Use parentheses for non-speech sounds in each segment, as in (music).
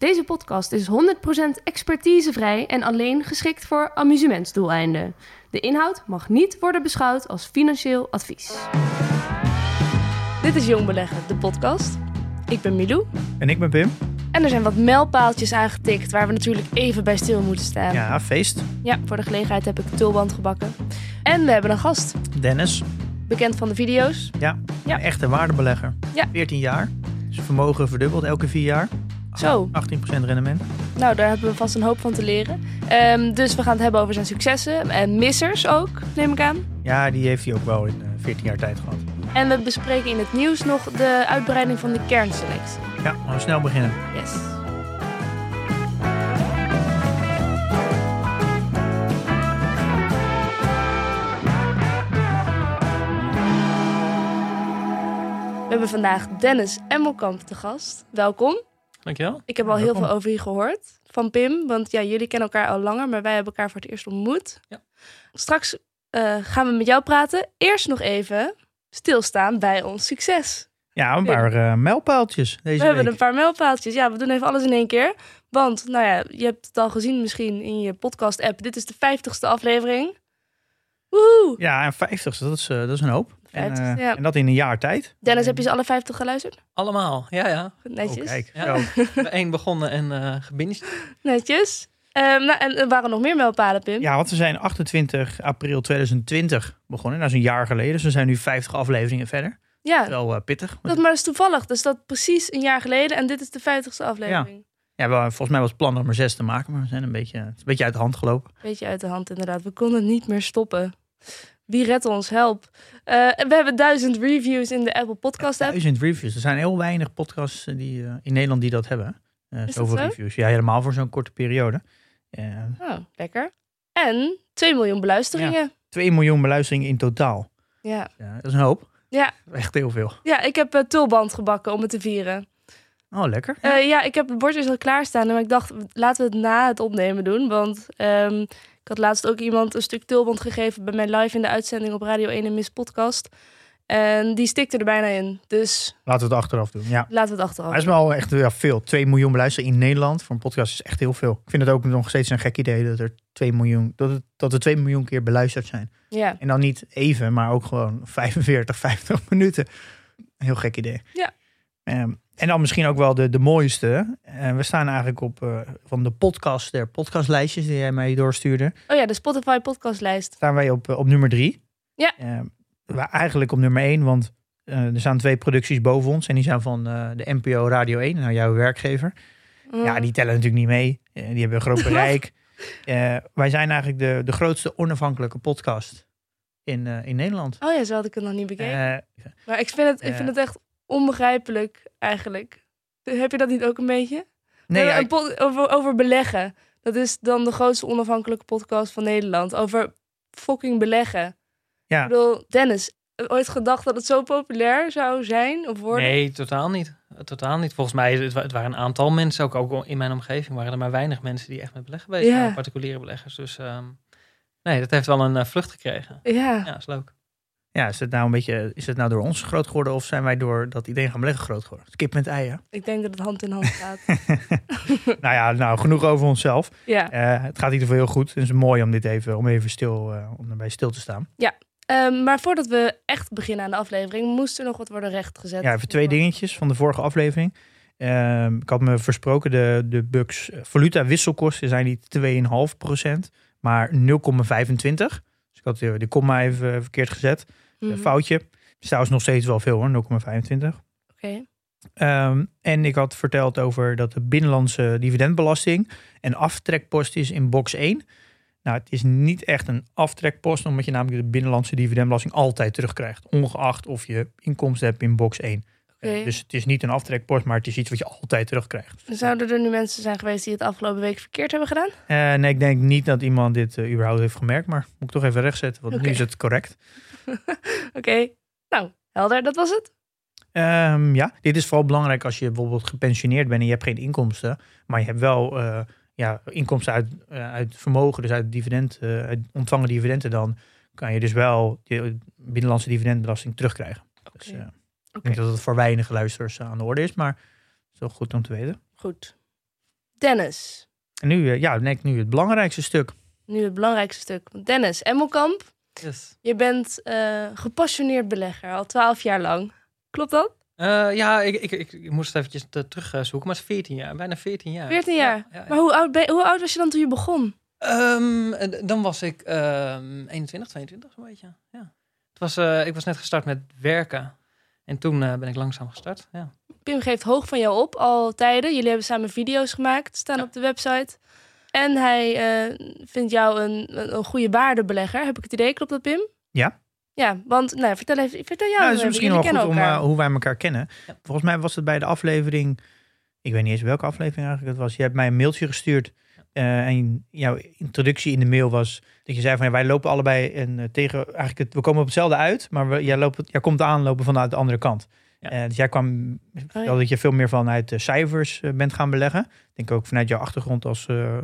Deze podcast is 100% expertisevrij en alleen geschikt voor amusementsdoeleinden. De inhoud mag niet worden beschouwd als financieel advies. Dit is Jong Beleggen, de podcast. Ik ben Milou En ik ben Pim. en er zijn wat mijlpaaltjes aangetikt waar we natuurlijk even bij stil moeten staan. Ja, feest. Ja, voor de gelegenheid heb ik tulband gebakken. En we hebben een gast, Dennis. bekend van de video's. Ja, Ja. een echte waardebelegger. Ja. 14 jaar. Zijn vermogen verdubbeld elke vier jaar. Zo, 18% rendement. nou daar hebben we vast een hoop van te leren. Ehm, dus we gaan het hebben over zijn successen en missers ook, neem ik aan. Ja, die heeft hij ook wel in eh, 14 jaar tijd gehad. En we bespreken in het nieuws nog de uitbreiding van de kernselectie. Ja, laten we snel beginnen. Yes. We hebben vandaag Dennis Emmelkamp te gast. Welkom. Dankjewel. Ik heb al heel veel over je gehoord van Pim. Want ja, jullie kennen elkaar al langer, maar wij hebben elkaar voor het eerst ontmoet. Ja. Straks eh, gaan we met jou praten. Eerst nog even stilstaan bij ons succes. Ja, een paar eh mijlpaaltjes deze We week. hebben een paar mijlpaaltjes. Ja, we doen even alles in één keer. Want, nou ja, je hebt het al gezien misschien in je podcast-app. Dit is de vijftigste aflevering. Woehoe! Ja, en 50, dat is, eh, dat is een hoop. En, 50ste, eh, ja. en dat in een jaar tijd. Dennis, heb je ze alle vijftig geluisterd? Allemaal. Ja, ja. Goed, Oh, netjes. kijk. Ja. (laughs) Eén begonnen en eh gebinged. netjes. Ehm, nou, en er waren nog meer mijlpalen, Pim. Ja, want we zijn 28 april 2020 begonnen. Dat is een jaar geleden. Dus we zijn nu 50 afleveringen verder. Ja, Wel eh, pittig. dat, maar dat is toevallig. Dus dat precies een jaar geleden. En dit is de vijftigste aflevering. Ja, wel, volgens mij was het plan nummer 6 te maken. Maar we zijn een beetje, het is een beetje uit de hand gelopen. Beetje uit de hand, inderdaad. We konden niet meer stoppen. Wie redt ons? Help. Eh, we hebben duizend reviews in de Apple Podcast app. Duizend reviews. Er zijn heel weinig podcasts eh, die, eh, in Nederland die dat hebben. Dat zoveel zo? reviews. Ja, helemaal voor zo'n korte periode. Oh, lekker. En 2 miljoen beluisteringen. 2 miljoen beluisteringen in totaal. ja. Ja, dat is een hoop. Ja. Echt heel veel. Ja, ik heb uh, tulband gebakken om het te vieren. Oh, lekker. Ja. ja, ik heb het bordjes al klaarstaan. Maar ik dacht, laten we het na het opnemen doen. Want ehm, had laatst ook iemand een stuk tulband gegeven... bij mij live in de uitzending op Radio 1 en Miss Podcast. En die stikte er bijna in. Dus Laten we het achteraf doen. Ja. laten we het achteraf. Dat is wel echt ja, veel. 2 miljoen beluisteringen in Nederland voor een podcast is echt heel veel. Ik vind het ook nog steeds een gek idee dat er 2 miljoen, dat, het, dat er 2 miljoen keer beluisterd zijn. Ja. En dan niet even, maar ook gewoon 45, 50 minuten. Heel gek idee. Ja. Ehm, en dan misschien ook wel de, de mooiste. Eh, we staan eigenlijk op eh, van de podcast, der podcastlijstjes die jij mij doorstuurde. Oh ja, de Spotify podcastlijst. Staan wij op, eh, op nummer drie. Ja. We eigenlijk op nummer één, want eh, er staan twee producties boven ons. En die zijn van eh, de NPO Radio 1, nou jouw werkgever. Mm. Ja, die tellen natuurlijk niet mee. Eh, die hebben een groot (laughs) bereik. Eh, wij zijn eigenlijk de, de grootste onafhankelijke podcast in, eh, in Nederland. Oh ja, zo had ik het nog niet bekeken. Eh, maar ik vind, het, ik eh. vind het echt onbegrijpelijk eigenlijk. Heb je dat niet ook een beetje? nee, Eh, ja, een pod- over, over beleggen. Dat is dan de grootste onafhankelijke podcast van Nederland. Over fucking beleggen. Ja. Ik bedoel, Dennis, ooit gedacht dat het zo populair zou zijn of worden? Nee, totaal niet. Totaal niet. Volgens mij, het, het waren een aantal mensen, ook, ook in mijn omgeving, waren er maar weinig mensen die echt met beleggen bezig Ja. waren. Particuliere beleggers. Dus ehm, nee, dat heeft wel een eh, vlucht gekregen. Ja. Ja, is leuk. Ja, is het nou een beetje, is het nou door ons groot geworden of zijn wij door dat iedereen gaan beleggen groot geworden? Kip met eieren. ik denk dat het hand in hand (laughs) gaat. (laughs) nou ja, nou genoeg over onszelf. ja. Eh, het gaat in ieder geval heel goed. Het is mooi om dit even, om even stil, eh, om erbij stil te staan. Ehm, maar voordat we echt beginnen aan de aflevering, moest er nog wat worden rechtgezet. Ja, even twee dingetjes van de vorige aflevering. Ehm, ik had me versproken, de, de Bux valuta wisselkosten zijn niet 2,5%, maar 0,25. Dus ik had de, de komma even verkeerd gezet. Mhm. Een foutje. Is trouwens nog steeds wel veel hoor, 0,25. Oké. Ehm, en ik had verteld over dat de binnenlandse dividendbelasting een aftrekpost is in box 1. Nou, het is niet echt een aftrekpost, omdat je namelijk de binnenlandse dividendbelasting altijd terugkrijgt. Ongeacht of je inkomsten hebt in box 1. Oké. Dus het is niet een aftrekpost, maar het is iets wat je altijd terugkrijgt. Zouden er nu mensen zijn geweest die het afgelopen week verkeerd hebben gedaan? Eh, nee, ik denk niet dat iemand dit eh, überhaupt heeft gemerkt, maar moet ik toch even rechtzetten, want nu is het correct. (laughs) Oké, nou, helder, dat was het. Ehm, ja, dit is vooral belangrijk als je bijvoorbeeld gepensioneerd bent en je hebt geen inkomsten, maar je hebt wel eh, ja, inkomsten uit, eh, uit vermogen, dus uit, dividend, eh, uit ontvangen dividenden, dan kan je dus wel je binnenlandse dividendbelasting terugkrijgen. Dus, eh, ik Oké. denk dat het voor weinige luisteraars eh, aan de orde is, maar het is wel goed om te weten. Goed. Dennis, En nu, eh, ja, denk ik nu het belangrijkste stuk. nu het belangrijkste stuk. Dennis Emmelkamp, Yes. je bent eh, gepassioneerd belegger, al twaalf jaar lang. Klopt dat? Eh, ja, ik, ik, ik, ik moest het eventjes te- terugzoeken, maar het is 14 jaar, bijna 14 jaar. 14 jaar. Ja, ja, ja. Maar hoe oud, ben, hoe oud was je dan toen je begon? Ehm, eh, dan was ik ehm 21, 22 zo'n beetje. Ja. Het was, eh, ik was net gestart met werken. En toen eh, ben ik langzaam gestart. Ja. Pim geeft hoog van jou op, al tijden. Jullie hebben samen video's gemaakt, staan Ja. op de website. En hij eh, vindt jou een, een, goede waardebelegger. Heb ik het idee? Klopt dat, Pim? Ja. Ja, want nou, vertel, even, vertel jou. Ja, het is misschien wel goed om eh, hoe wij elkaar kennen. Ja. Volgens mij was het bij de aflevering, ik weet niet eens welke aflevering eigenlijk het was. Je hebt mij een mailtje gestuurd eh, en jouw introductie in de mail was dat je zei van ja, wij lopen allebei en eh, tegen eigenlijk het, we komen op hetzelfde uit, maar we, jij, loopt, jij komt aanlopen vanuit de andere kant. Ja. Eh, dus jij kwam, ja. dat je veel meer vanuit de cijfers eh, bent gaan beleggen. Ik denk ook vanuit jouw achtergrond als eh, eh,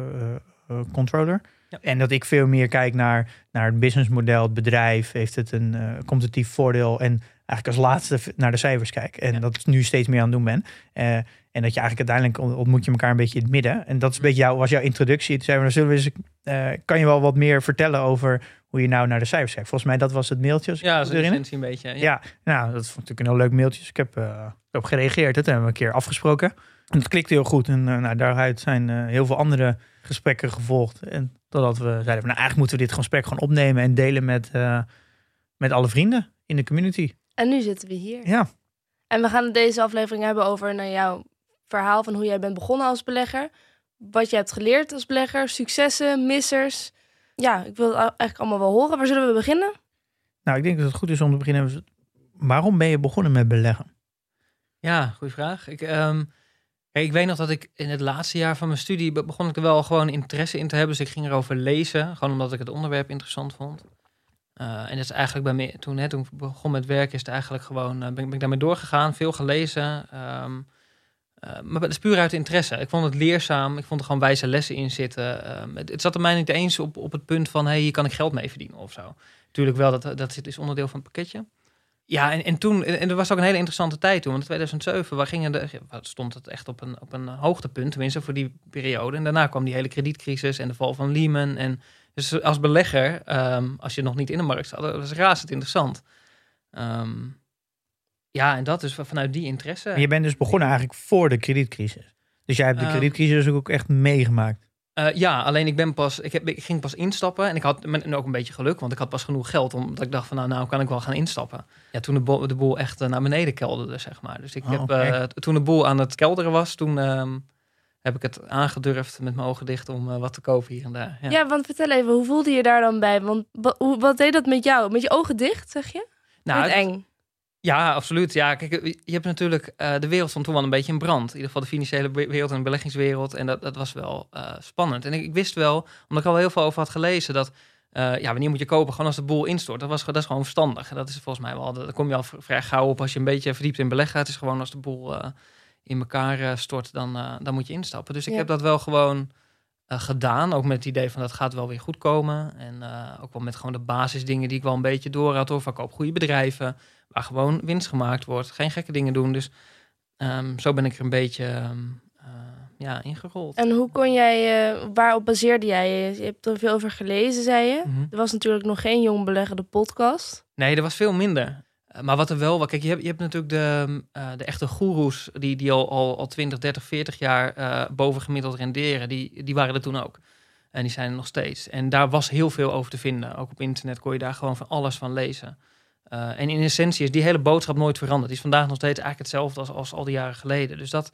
eh, controller. Ja. En dat ik veel meer kijk naar, naar het businessmodel, het bedrijf. Heeft het een competitief voordeel? En eigenlijk als laatste naar de cijfers kijk. En Ja. dat ik nu steeds meer aan het doen ben. En dat je eigenlijk uiteindelijk on- ontmoet je elkaar een beetje in het midden. En dat is een beetje jouw, was jouw introductie. Toen zeiden we, nou, zullen we eens, eh, kan je wel wat meer vertellen over hoe je nou naar de cijfers kijkt? Volgens mij dat was het mailtje. Ja, dat goed is in herinner. essentie een beetje. Ja. Ja, nou, dat vond ik een heel leuk mailtje. Dus ik heb eh, op gereageerd. Dat hebben we een keer afgesproken. En het klikte heel goed. En eh, nou, daaruit zijn eh, heel veel andere gesprekken gevolgd. En totdat we zeiden, van, nou, eigenlijk moeten we dit gesprek gewoon opnemen en delen met, eh, met alle vrienden in de community. En nu zitten we hier. Ja, En we gaan het deze aflevering hebben over nou, jouw verhaal van hoe jij bent begonnen als belegger. Wat je hebt geleerd als belegger, successen, missers. Ja, ik wil het eigenlijk allemaal wel horen. Waar zullen we beginnen? nou, ik denk dat het goed is om te beginnen. Waarom ben je begonnen met beleggen? Ja, goede vraag. Ik, ehm, ik weet nog dat ik in het laatste jaar van mijn studie be- begon ik er wel gewoon interesse in te hebben. Dus ik ging erover lezen, gewoon omdat ik het onderwerp interessant vond. Eh, en dat is eigenlijk bij me, toen, hè, toen ik begon met werken, is het eigenlijk gewoon, eh, ben, ben ik daarmee doorgegaan, veel gelezen. ehm, eh, maar dat is puur uit interesse. Ik vond het leerzaam, ik vond er gewoon wijze lessen in zitten. Ehm, het, zat er mij niet eens op, op het punt van, hey, hier kan ik geld mee verdienen of zo. Natuurlijk wel, dat, dat is onderdeel van het pakketje. Ja, en, en toen, en er was ook een hele interessante tijd toen, want in 2007 waar gingen de, stond het echt op een, op een hoogtepunt, tenminste voor die periode. En daarna kwam die hele kredietcrisis en de val van Lehman. En dus als belegger, ehm, als je nog niet in de markt zat, was razend interessant. Ehm, ja, en dat is vanuit die interesse. Je bent dus begonnen eigenlijk voor de kredietcrisis. Dus jij hebt de Ehm, kredietcrisis ook echt meegemaakt. Eh, ja, alleen ik ben pas, ik, heb, ik ging pas instappen en ik had en ook een beetje geluk, want ik had pas genoeg geld omdat ik dacht van nou, nou kan ik wel gaan instappen. Ja, toen de, bo- de boel echt eh, naar beneden kelderde, zeg maar. Dus ik Oh, heb, eh, toen de boel aan het kelderen was, toen ehm, heb ik het aangedurfd met mijn ogen dicht om eh, wat te kopen hier en daar. Ja. Ja. want vertel even, hoe voelde je daar dan bij? Want hoe, wat deed dat met jou? Met je ogen dicht, zeg je? nou, het- eng. Ja, absoluut. Ja, kijk, je hebt natuurlijk eh, de wereld stond toen wel een beetje in brand. In ieder geval de financiële wereld en de beleggingswereld. En dat, dat was wel eh, spannend. En ik, ik wist wel, omdat ik al heel veel over had gelezen, dat eh, ja, wanneer moet je kopen? Gewoon als de boel instort. Dat, was, dat is gewoon verstandig. En dat is volgens mij wel, daar kom je al vrij gauw op als je een beetje verdiept in beleggen. Het is gewoon als de boel eh, in elkaar eh, stort, dan, eh, dan moet je instappen. Dus ik Ja. heb dat wel gewoon eh, gedaan. Ook met het idee van dat gaat wel weer goed komen. En eh, ook wel met gewoon de basisdingen die ik wel een beetje door had. Of ik koop goede bedrijven waar gewoon winst gemaakt wordt. Geen gekke dingen doen. Dus ehm, zo ben ik er een beetje ehm, eh, ja, ingerold. En hoe kon jij, eh, waarop baseerde jij je? Je hebt er veel over gelezen, zei je. Mhm. Er was natuurlijk nog geen Jong Beleggen, de podcast. Nee, er was veel minder. Eh, Maar wat er wel was, kijk, je hebt, je hebt natuurlijk de, eh, de echte goeroes die, die al, al, al 20, 30, 40 jaar eh bovengemiddeld renderen. Die, die waren er toen ook. En die zijn er nog steeds. En daar was heel veel over te vinden. Ook op internet kon je daar gewoon van alles van lezen. Eh, en in essentie is die hele boodschap nooit veranderd. Die is vandaag nog steeds eigenlijk hetzelfde als, als al die jaren geleden. Dus dat,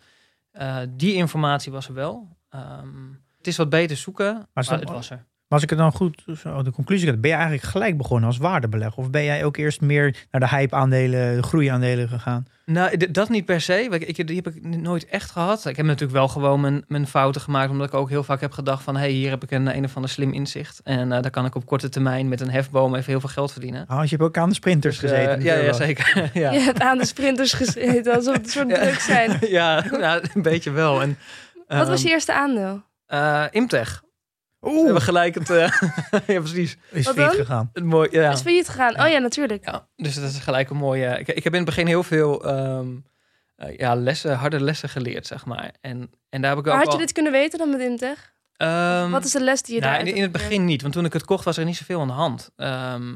eh, die informatie was er wel. Ehm, het is wat beter zoeken, maar, dat- het was er. Maar als ik het dan goed, zo, de conclusie heb, ben je eigenlijk gelijk begonnen als waardebelegger? Of ben jij ook eerst meer naar de hype-aandelen, de groeiaandelen gegaan? Nou, dat niet per se. Want Ik, die heb ik nooit echt gehad. Ik heb natuurlijk wel gewoon mijn, mijn fouten gemaakt. Omdat ik ook heel vaak heb gedacht van... hé, hey, hier heb ik een, een of ander slim inzicht. En eh, daar kan ik op korte termijn met een hefboom even heel veel geld verdienen. Ah, je hebt ook aan de sprinters Dus, eh, gezeten. ja, ja, zeker. (laughs) ja. Je hebt aan de sprinters gezeten, alsof het een soort Ja. druk zijn. (laughs) ja, nou, een beetje wel. En, Wat was ehm, je eerste aandeel? eh, Imtech. We hebben gelijk het... eh, (laughs) ja, precies. is Wat failliet dan? gegaan. Het mooi, ja. Is failliet gegaan? Oh ja, natuurlijk. Ja, dus dat is gelijk een mooie. Ik, ik heb in het begin heel veel ehm, eh, ja, lessen, harde lessen geleerd, zeg maar. En, en daar heb ik ook Maar had je dit kunnen weten dan met Imtech? Ehm, Wat is de les die je nou, daar in, in het begin niet, want toen ik het kocht was er niet zoveel aan de hand. Ehm,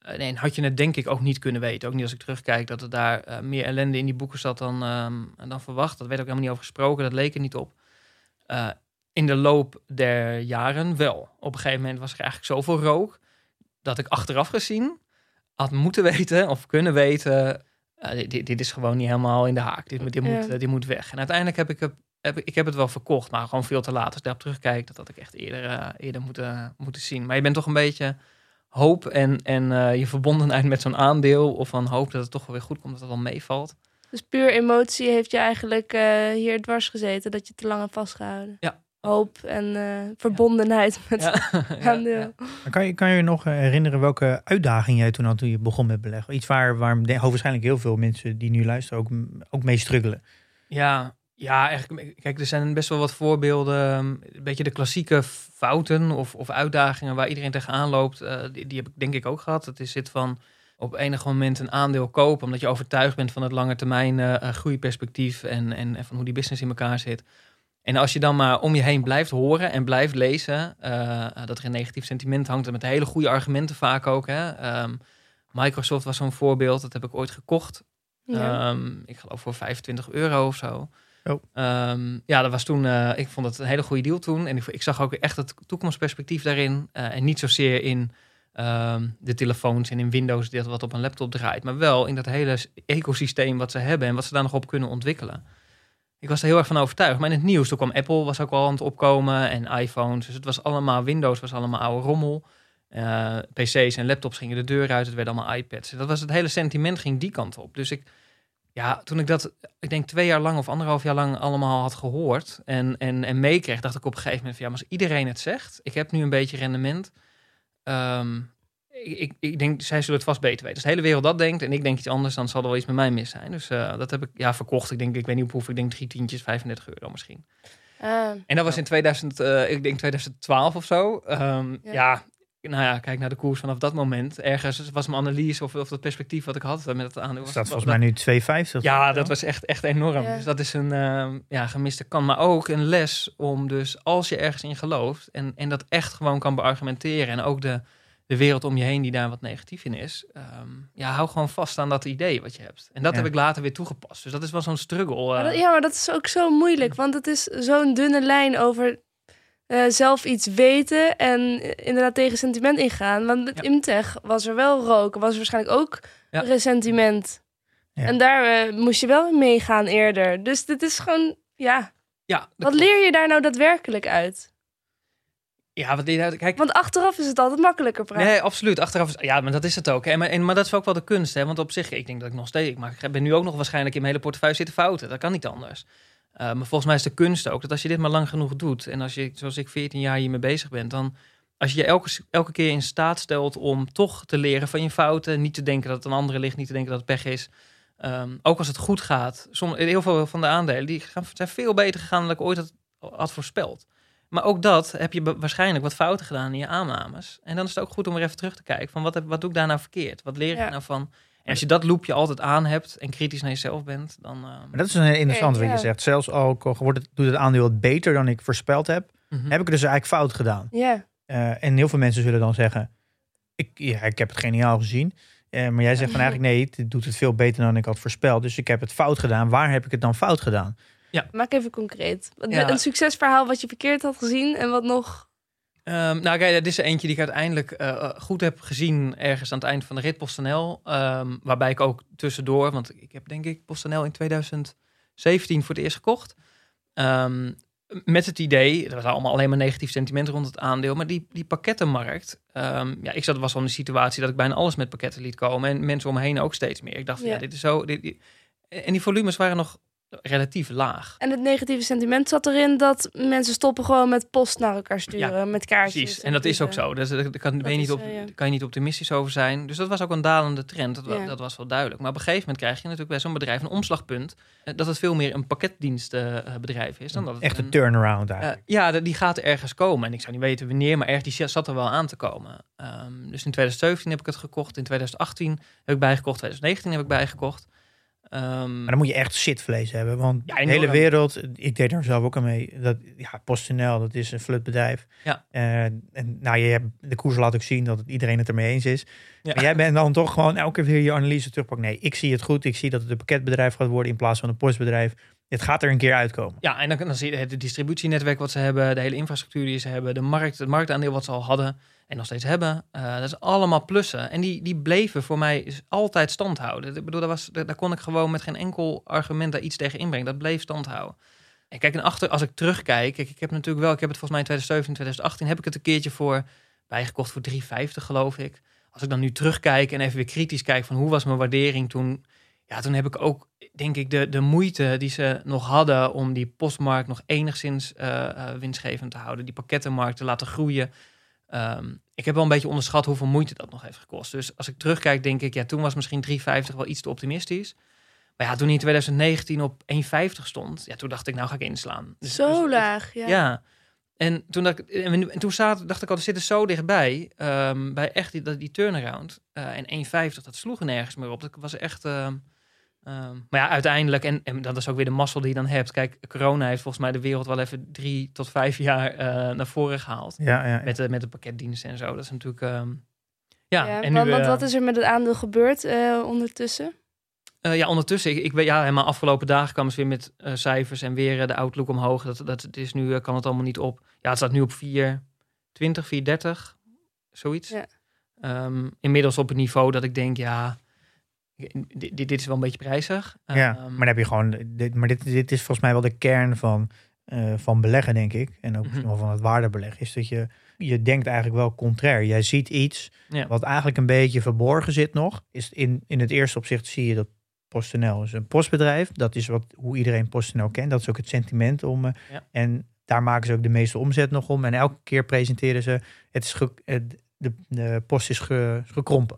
nee, en had je het denk ik ook niet kunnen weten. Ook niet als ik terugkijk dat er daar eh, meer ellende in die boeken zat dan, ehm, dan verwacht. Dat werd ook helemaal niet over gesproken, dat leek er niet op. Eh, in de loop der jaren wel. Op een gegeven moment was er eigenlijk zoveel rook dat ik achteraf gezien had moeten (laughs) weten of kunnen weten. eh, dit- is gewoon niet helemaal in de haak. Dit, moet- dit, moet, eh, dit moet weg. En uiteindelijk heb ik het, heb, ik- heb het wel verkocht, maar gewoon veel te laat. Als ik daarop terugkijk, dat had ik echt eerder, eh, eerder moeten, moeten zien. Maar je bent toch een beetje hoop en, en eh, je verbondenheid met zo'n aandeel. Of van hoop dat het toch wel weer goed komt, dat het wel meevalt. Dus puur emotie heeft je eigenlijk hier dwars gezeten, dat je te lang hebt vastgehouden. Ja. Hoop en eh, verbondenheid met Ja. aandeel. Kan je, kan je je nog eh, herinneren welke uitdaging jij toen had toen je begon met beleggen? Iets waar, waar waarschijnlijk heel veel mensen die nu luisteren ook, ook mee struggelen. Ja, ja, eigenlijk. Kijk, er zijn best wel wat voorbeelden. Een beetje de klassieke fouten of, of uitdagingen waar iedereen tegenaan loopt. eh, die, die heb ik denk ik ook gehad. Het is zit van op enig moment een aandeel kopen. omdat je overtuigd bent van het lange termijn eh, eh, groeiperspectief. En, en, en van hoe die business in elkaar zit. En als je dan maar om je heen blijft horen en blijft lezen. eh, dat er een negatief sentiment hangt. En met hele goede argumenten vaak ook. Hè. Ehm, Microsoft was zo'n voorbeeld. Dat heb ik ooit gekocht. Ja. Ehm, ik geloof voor 25 euro of zo. Oh. Ehm, ja, dat was toen. eh, ik vond het een hele goede deal toen. En ik, ik zag ook echt het toekomstperspectief daarin. eh, en niet zozeer in ehm, de telefoons en in Windows, dat wat op een laptop draait. Maar wel in dat hele ecosysteem wat ze hebben en wat ze daar nog op kunnen ontwikkelen. Ik was er heel erg van overtuigd. Maar in het nieuws, toen kwam Apple, was ook al aan het opkomen. En iPhones. Dus het was allemaal Windows, was allemaal oude rommel. Eh, PC's en laptops gingen de deur uit. Het werden allemaal iPads. Dat was het hele sentiment ging die kant op. Dus ik, ja, toen ik dat, ik denk twee jaar lang of anderhalf jaar lang allemaal had gehoord en, en, en meekreeg, dacht ik op een gegeven moment van ja, maar als iedereen het zegt, ik heb nu een beetje rendement. ehm, ik, ik, denk, zij zullen het vast beter weten. Als de hele wereld dat denkt en ik denk iets anders, dan zal er wel iets met mij mis zijn. Dus eh, dat heb ik ja verkocht. Ik denk, ik weet niet op hoeveel, ik denk drie tientjes, 35 euro misschien. Ah, En dat was in 2000, eh, ik denk 2012 of zo. Ehm, Ja. ja. nou ja, kijk naar de koers vanaf dat moment. Ergens was mijn analyse of, of dat perspectief wat ik had met het aandeel. Was- staat was- volgens mij nu 2,50. ja, dat was echt, echt enorm. Ja. Dus dat is een ehm, ja, gemiste kant. Maar ook een les om dus, als je ergens in gelooft... en, en dat echt gewoon kan beargumenteren... en ook de, de wereld om je heen die daar wat negatief in is... ehm, ja, hou gewoon vast aan dat idee wat je hebt. En dat Ja. heb ik later weer toegepast. Dus dat is wel zo'n struggle. maar eh. dat- ja, maar dat is ook zo moeilijk, want het is zo'n dunne lijn over eh, zelf iets weten en eh, inderdaad tegen sentiment ingaan. Want met Ja. Imtech was er wel rook, was er waarschijnlijk ook Ja. resentiment. En daar moest je wel meegaan eerder. Dus dit is gewoon, ja, ja, wat klopt. leer je daar nou daadwerkelijk uit? Ja, je uit? Kijk, Want achteraf is het altijd makkelijker praten. Nee, absoluut. Achteraf is, ja, maar dat is het ook. Hè. Maar, en, maar dat is ook wel de kunst. Hè. Want op zich, ik denk dat ik nog steeds... Ik, maak, ik ben nu ook nog waarschijnlijk in mijn hele portefeuille zitten fouten. Dat kan niet anders. Eh, maar volgens mij is de kunst ook dat als je dit maar lang genoeg doet... en als je, zoals ik, 14 jaar hiermee bezig bent... dan als je je elke, elke keer in staat stelt om toch te leren van je fouten... niet te denken dat het een andere ligt, niet te denken dat het pech is... Ehm, ook als het goed gaat. Som, heel veel van de aandelen die gaan, zijn veel beter gegaan dan ik ooit had, had voorspeld. Maar ook dat heb je waarschijnlijk wat fouten gedaan in je aannames. En dan is het ook goed om er even terug te kijken. Van wat, heb, wat doe ik daar nou verkeerd? Wat leer ik Ja. nou van? En als je dat loopje altijd aan hebt en kritisch naar jezelf bent, dan... ehm, Maar dat is een heel interessant Oké, wat je ja. zegt. Zelfs al wordt het, doet het aandeel het beter dan ik voorspeld heb, mhm. heb ik het dus eigenlijk fout gedaan. Ja, Eh, en heel veel mensen zullen dan zeggen, ik, ja, ik heb het geniaal gezien. Eh, maar jij zegt van eigenlijk nee, het doet het veel beter dan ik had voorspeld. Dus ik heb het fout gedaan. Waar heb ik het dan fout gedaan? Maak even concreet. Ja. Een succesverhaal wat je verkeerd had gezien en wat nog... Ehm, nou, kijk, dit is er eentje die ik uiteindelijk eh, eh, goed heb gezien ergens aan het eind van de rit PostNL. Ehm, waarbij ik ook tussendoor, want ik heb denk ik PostNL in 2017 voor het eerst gekocht. Ehm, met het idee, er was allemaal alleen maar negatief sentiment rond het aandeel, maar die, die pakkettenmarkt, ja, ik zat was al in de situatie dat ik bijna alles met pakketten liet komen en mensen om me heen ook steeds meer. Ik dacht, ja, Ja. dit is zo, dit, dit- en die volumes waren nog relatief laag. En het negatieve sentiment zat erin dat mensen stoppen gewoon met post naar elkaar sturen, met kaartjes. Precies, en dat is ook zo. Dus daar kan, ben je is, niet op, eh, ja. kan je niet optimistisch over zijn. Dus dat was ook een dalende trend. Dat, Ja. dat was wel duidelijk. Maar op een gegeven moment krijg je natuurlijk bij zo'n bedrijf een omslagpunt. eh, Dat het veel meer een pakketdienstbedrijf is dan dat het Echt een, een turnaround eh, eigenlijk. ja, die gaat ergens komen. En ik zou niet weten wanneer, maar ergens die zat er wel aan te komen. Ehm, dus in 2017 heb ik het gekocht. In 2018 heb ik bijgekocht. 2019 heb ik bijgekocht. Ehm, Maar dan moet je echt zitvlees hebben. Want Ja, de hele wereld, ik deed er zelf ook aan mee. Dat, ja, PostNL, dat is een flutbedrijf. Ja. En nou, je hebt, de koers laat ook zien dat iedereen het ermee eens is. Ja. Maar jij bent dan toch gewoon elke keer weer je analyse terugpakken. Nee, ik zie het goed. Ik zie dat het een pakketbedrijf gaat worden in plaats van een postbedrijf. Het gaat er een keer uitkomen. Ja, en dan, dan zie je het distributienetwerk wat ze hebben, de hele infrastructuur die ze hebben, de markt, het marktaandeel wat ze al hadden en nog steeds hebben. eh, dat is allemaal plussen. En die, die bleven voor mij altijd stand houden. Ik bedoel, daar, was, daar, daar kon ik gewoon met geen enkel argument daar iets tegen inbrengen. Dat bleef stand houden. En kijk, en achter, als ik terugkijk, kijk, ik heb natuurlijk wel, ik heb het volgens mij in 2017, 2018, heb ik het een keertje voor bijgekocht voor 3,50 geloof ik. Als ik dan nu terugkijk en even weer kritisch kijk van hoe was mijn waardering toen, ja, toen heb ik ook, denk ik, de, de moeite die ze nog hadden om die postmarkt nog enigszins eh, eh, winstgevend te houden, die pakkettenmarkt te laten groeien. Ehm, ik heb wel een beetje onderschat hoeveel moeite dat nog heeft gekost. Dus als ik terugkijk, denk ik, ja, toen was misschien 3,50 wel iets te optimistisch. Maar ja, toen hij in 2019 op 1,50 stond, ja, toen dacht ik, nou ga ik inslaan. Dus- Zo dus- laag, ja. ja. En toen, dacht ik, en, toen zat, dacht ik al, we zitten zo dichtbij. ehm, bij echt die, die turnaround. eh, en 1,50, dat sloeg er nergens meer op. Dat was echt... ehm, ehm, maar ja, uiteindelijk, en, en dat is ook weer de mazzel die je dan hebt. Kijk, corona heeft volgens mij de wereld wel even drie tot vijf jaar eh, naar voren gehaald. Ja, ja. Met de, met de pakketdiensten en zo. Dat is natuurlijk... ehm, ja, Ja, en want, nu, want eh, wat is er met het aandeel gebeurd eh, ondertussen? eh, ja, ondertussen, ik, ik weet, ja, helemaal afgelopen dagen kwamen ze weer met cijfers en weer de outlook omhoog. Dat, dat het is nu, kan het allemaal niet op. Ja, het staat nu op 420, 430, zoiets. Ja. Ehm, inmiddels op een niveau dat ik denk, ja, dit, dit, dit is wel een beetje prijzig. Ja, Ehm, maar dan heb je gewoon. Dit, maar dit, dit is volgens mij wel de kern van, eh, van beleggen, denk ik. En ook misschien Mhm. wel van het waardebeleggen. Is dat je, je denkt eigenlijk wel contrair. Jij ziet iets Ja. wat eigenlijk een beetje verborgen zit nog. Is in, in het eerste opzicht zie je dat PostNL is een postbedrijf. Dat is wat, hoe iedereen PostNL kent. Dat is ook het sentiment om. eh, Ja. En daar maken ze ook de meeste omzet nog om. En elke keer presenteren ze. Het is ge- het, de, de post is ge- gekrompen.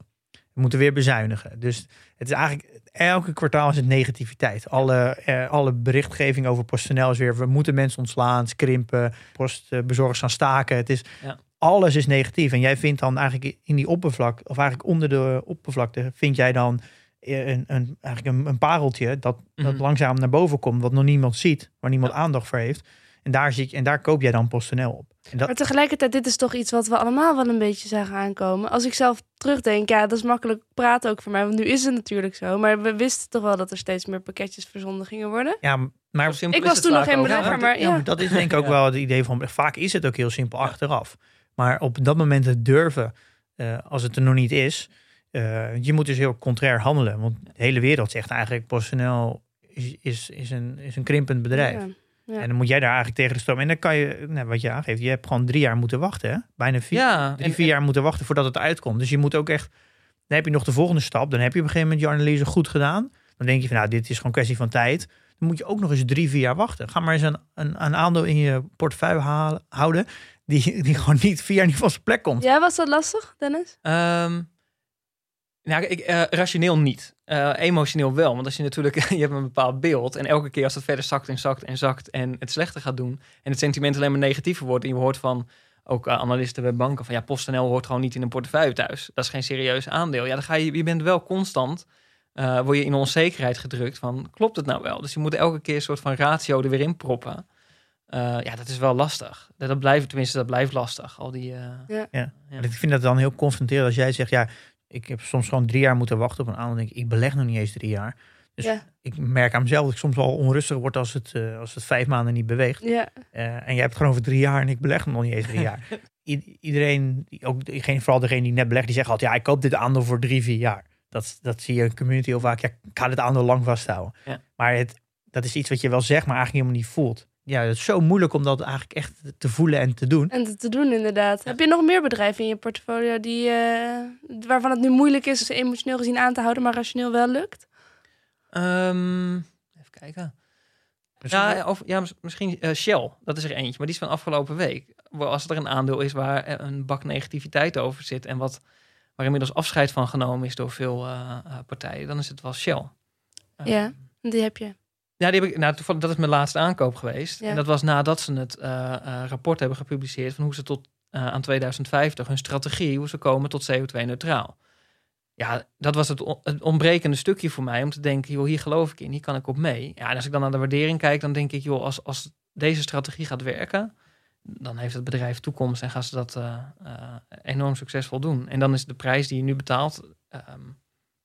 We moeten weer bezuinigen. Dus het is eigenlijk elke kwartaal is het negativiteit. Alle, eh, alle berichtgeving over PostNL is weer... we moeten mensen ontslaan, krimpen, postbezorgers gaan staken. Het is, Ja. Alles is negatief. En jij vindt dan eigenlijk in die oppervlak... of eigenlijk onder de oppervlakte... vind jij dan eh, een, een, eigenlijk een, een pareltje... Dat, dat Mhm. langzaam naar boven komt... wat nog niemand ziet, waar niemand aandacht voor heeft. En daar, zie, en daar koop jij dan PostNL op. En dat, Maar tegelijkertijd, dit is toch iets wat we allemaal wel een beetje zagen aankomen. Als ik zelf terugdenk, ja, dat is makkelijk praten ook voor mij. Want nu is het natuurlijk zo. Maar we wisten toch wel dat er steeds meer pakketjes verzonden gingen worden. ja, maar Ik was toen nog geen belegger, Ja, maar Ja, ja. maar dat is denk ik ook (laughs) Ja. wel het idee van... Vaak is het ook heel simpel achteraf. Maar op dat moment het durven, eh, als het er nog niet is... eh, je moet dus heel contrair handelen. Want de hele wereld zegt eigenlijk... PostNL is, is, is, een, is een krimpend bedrijf. Ja. En dan moet jij daar eigenlijk tegen de stroom. En dan kan je, nou, wat je aangeeft... Je hebt gewoon drie jaar moeten wachten. Hè? Bijna vier, Ja, drie, en- vier en- jaar moeten wachten voordat het uitkomt. Dus je moet ook echt... Dan heb je nog de volgende stap. Dan heb je op een gegeven moment je analyse goed gedaan. Dan denk je van, nou, dit is gewoon kwestie van tijd. Dan moet je ook nog eens drie, vier jaar wachten. Ga maar eens een, een, een aandeel in je portefeuille halen, houden... Die, die gewoon niet vier jaar niet van zijn plek komt. Ja, was dat lastig, Dennis? Ehm, nou, ik, eh, rationeel niet. Eh, emotioneel wel. Want als je natuurlijk, (laughs) je hebt een bepaald beeld. En elke keer als het verder zakt en zakt en zakt en het slechter gaat doen. En het sentiment alleen maar negatiever wordt. En je hoort van ook eh, analisten bij banken van ja, PostNL hoort gewoon niet in een portefeuille thuis. Dat is geen serieus aandeel. Ja, dan ga je, je bent wel constant, eh word je in onzekerheid gedrukt van klopt het nou wel? Dus je moet elke keer een soort van ratio er weer in proppen. Eh, ja, dat is wel lastig. Dat, dat blijft, tenminste, dat blijft lastig. Al die, eh, Ja. Ja. Maar Ik vind dat dan heel confronterend als jij zegt... ja, ik heb soms gewoon drie jaar moeten wachten op een aandeel. Denk ik, ik beleg nog niet eens drie jaar. Dus Ja. ik merk aan mezelf dat ik soms wel onrustig word... als het, eh, als het vijf maanden niet beweegt. Ja. Eh, en jij hebt het gewoon over drie jaar en ik beleg nog niet eens drie jaar. (laughs) I- iedereen, die- ook degene, vooral degene die net belegt, die zegt altijd... ja, ik koop dit aandeel voor drie, vier jaar. Dat, dat zie je in de community heel vaak. Ja, ik ga dit aandeel lang vasthouden. Ja. Maar het, dat is iets wat je wel zegt, maar eigenlijk helemaal niet voelt. Ja, het is zo moeilijk om dat eigenlijk echt te voelen en te doen. En te- doen inderdaad. Heb je nog meer bedrijven in je portfolio die, eh, waarvan het nu moeilijk is ze emotioneel gezien aan te houden, maar rationeel wel lukt? Ehm, even kijken. Ja, of, ja, mis- misschien eh, Shell. Dat is er eentje, maar die is van afgelopen week. Waar Als er een aandeel is waar eh, een bak negativiteit over zit en wat, waar inmiddels afscheid van genomen is door veel partijen, dan is het wel Shell. Ja. Die heb je. Ja, die heb ik, nou, toevallig, dat is mijn laatste aankoop geweest. Ja. En dat was nadat ze het eh, eh, rapport hebben gepubliceerd van hoe ze tot eh, aan 2050 hun strategie, hoe ze komen tot CO2-neutraal. Ja, dat was het, on- het ontbrekende stukje voor mij om te denken, joh, hier geloof ik in, hier kan ik op mee. Ja, en als ik dan naar de waardering kijk, dan denk ik, joh, als, als deze strategie gaat werken, dan heeft het bedrijf toekomst en gaan ze dat enorm succesvol doen. En dan is de prijs die je nu betaalt, ehm,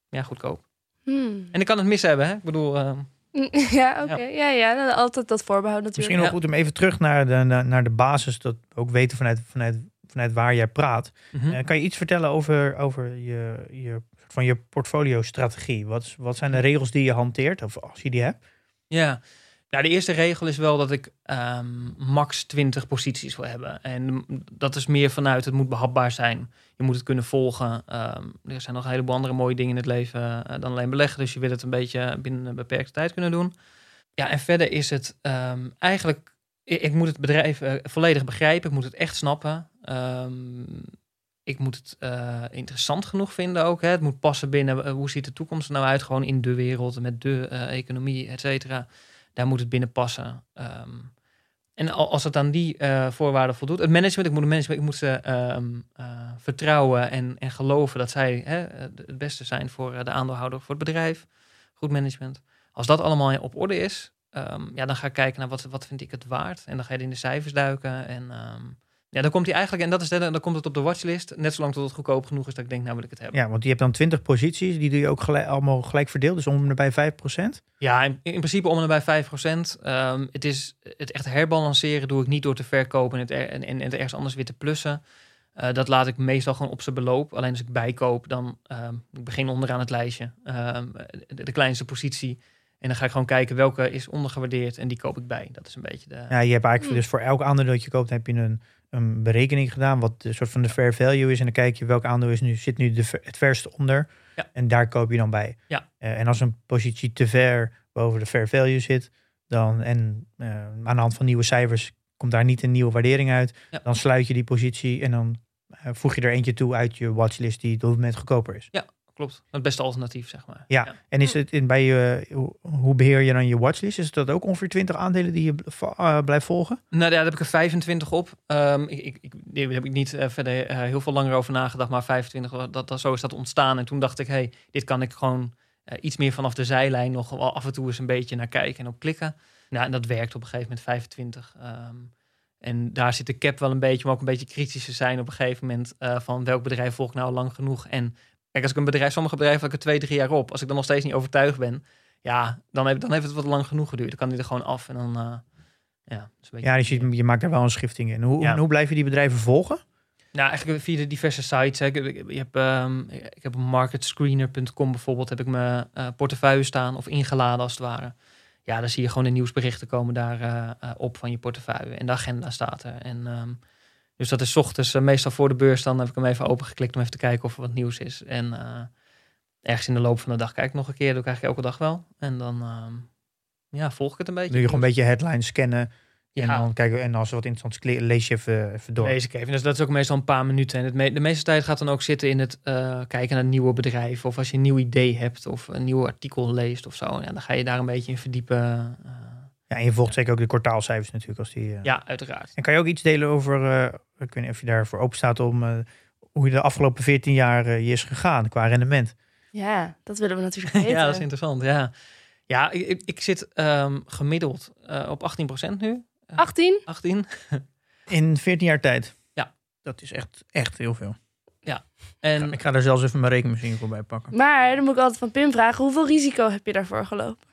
ja, goedkoop. Hmm. En ik kan het mis hebben, hè? Ik bedoel, ehm, (laughs) Ja, oké. Ja, ja, nou, altijd dat voorbehoud natuurlijk. Misschien nog Ja. goed om even terug naar de, naar, naar de basis. Dat we ook weten vanuit, vanuit, vanuit waar jij praat. mhm. Eh, kan je iets vertellen over, over je, je, soort van je portfolio-strategie? Wat, is- wat zijn de regels die je hanteert, of als je die hebt? Ja, nou, de eerste regel is wel dat ik ehm, max 20 posities wil hebben. En dat is meer vanuit het moet behapbaar zijn. Je moet het kunnen volgen. Ehm, er zijn nog een heleboel andere mooie dingen in het leven eh, dan alleen beleggen. Dus je wil het een beetje binnen een beperkte tijd kunnen doen. Ja, en verder is het ehm, eigenlijk. Ik, moet het bedrijf eh, volledig begrijpen. Ik moet het echt snappen. Ik moet het eh, interessant genoeg vinden ook. Hè. Het moet passen binnen hoe ziet de toekomst er nou uit. Gewoon in de wereld, met de economie, et cetera. Daar moet het binnen passen. Ehm, en al- als het aan die eh, voorwaarden voldoet. Het management, ik moet, het management, ik moet ze ehm, eh, vertrouwen en, en geloven dat zij hè, het beste zijn voor eh, de aandeelhouder, voor het bedrijf. Goed management. Als dat allemaal op orde is, ehm, ja, dan ga ik kijken naar wat, wat vind ik het waard. En dan ga je in de cijfers duiken. En ja, dan komt hij eigenlijk, en dat is de, dan komt het op de watchlist. Net zolang tot het goedkoop genoeg is dat ik denk, nou wil ik het hebben. Ja, want je hebt dan 20 posities, die doe je ook gelijk, allemaal gelijk verdeeld, dus om en bij 5%. Ja, in, in principe om en bij 5 procent. het is het echt herbalanceren doe ik niet door te verkopen en het, er, en, en het ergens anders weer te plussen. Eh, dat laat ik meestal gewoon op zijn beloop. Alleen als ik bijkoop, dan ehm, ik begin onderaan het lijstje. Ehm, de, de kleinste positie. En dan ga ik gewoon kijken welke is ondergewaardeerd en die koop ik bij. Dat is een beetje de. Ja, je hebt eigenlijk Hmm. dus voor elk aandeel dat je koopt, heb je een, een berekening gedaan, wat de soort van de fair value is. En dan kijk je welk aandeel is nu, zit nu de, het verste onder. Ja. En daar koop je dan bij. Ja. Eh, en als een positie te ver boven de fair value zit, dan, en eh, aan de hand van nieuwe cijfers komt daar niet een nieuwe waardering uit, Ja. dan sluit je die positie en dan eh, voeg je er eentje toe uit je watchlist die op het moment goedkoper is. Klopt. Het beste alternatief, zeg maar. Ja. En is het in, bij je, hoe- hoe beheer je dan je watchlist? Is dat ook ongeveer 20 aandelen die je eh, blijft volgen? Nou, ja, daar heb ik er 25 op. Ehm, ik, ik, ik, daar heb ik niet eh, verder eh, heel veel langer over nagedacht, maar 25, dat, dat, zo is dat ontstaan. En toen dacht ik, hey, dit kan ik gewoon iets meer vanaf de zijlijn nog wel af en toe eens een beetje naar kijken en op klikken. Nou, en dat werkt op een gegeven moment 25. Ehm, en daar zit de cap wel een beetje, maar ook een beetje kritisch te zijn op een gegeven moment van welk bedrijf volg ik nou lang genoeg. En kijk, als ik een bedrijf, sommige bedrijven heb ik er twee, drie jaar op. Als ik dan nog steeds niet overtuigd ben, ja, dan, heb, dan heeft het wat lang genoeg geduurd. Dan kan die er gewoon af en dan, eh, ja, is een. Ja, dus je, je maakt daar wel een schifting in. Hoe, Ja. hoe blijf je die bedrijven volgen? Nou, eigenlijk via de diverse sites. Hè. Ik, hebt, ehm, ik heb op marketscreener.com bijvoorbeeld heb ik mijn eh, portefeuille staan of ingeladen als het ware. Ja, dan zie je gewoon de nieuwsberichten komen daar eh, op van je portefeuille. En de agenda staat er. En, ehm, dus dat is 's ochtends eh, meestal voor de beurs. Dan heb ik hem even opengeklikt om even te kijken of er wat nieuws is. En eh, ergens in de loop van de dag kijk ik nog een keer. Dat doe ik eigenlijk elke dag wel. En dan ehm, ja, volg ik het een beetje. Doe je gewoon een beetje headlines scannen. En Ja. dan kijken en als er wat interessants lees je even, even door. Lees ik even. Dus dat is ook meestal een paar minuten. En het me- de meeste tijd gaat dan ook zitten in het eh, kijken naar nieuwe bedrijven. Of als je een nieuw idee hebt of een nieuw artikel leest of zo. Ja, dan ga je daar een beetje in verdiepen. Ja, en je volgt zeker ook de kwartaalcijfers natuurlijk. Als die, eh. ja, uiteraard. En kan je ook iets delen over, eh, ik weet niet of je daarvoor open staat om eh, hoe je de afgelopen 14 jaar je is gegaan qua rendement. Ja, dat willen we natuurlijk weten. (laughs) ja, dat is interessant. Ja, ja ik, ik, ik zit ehm, gemiddeld eh, op 18% nu. 18? 18. (laughs) In 14 jaar tijd. Ja. Dat is echt, echt heel veel. En Ik ga daar zelfs even mijn rekenmachine voor bij pakken. Maar dan moet ik altijd van Pim vragen, hoeveel risico heb je daarvoor gelopen?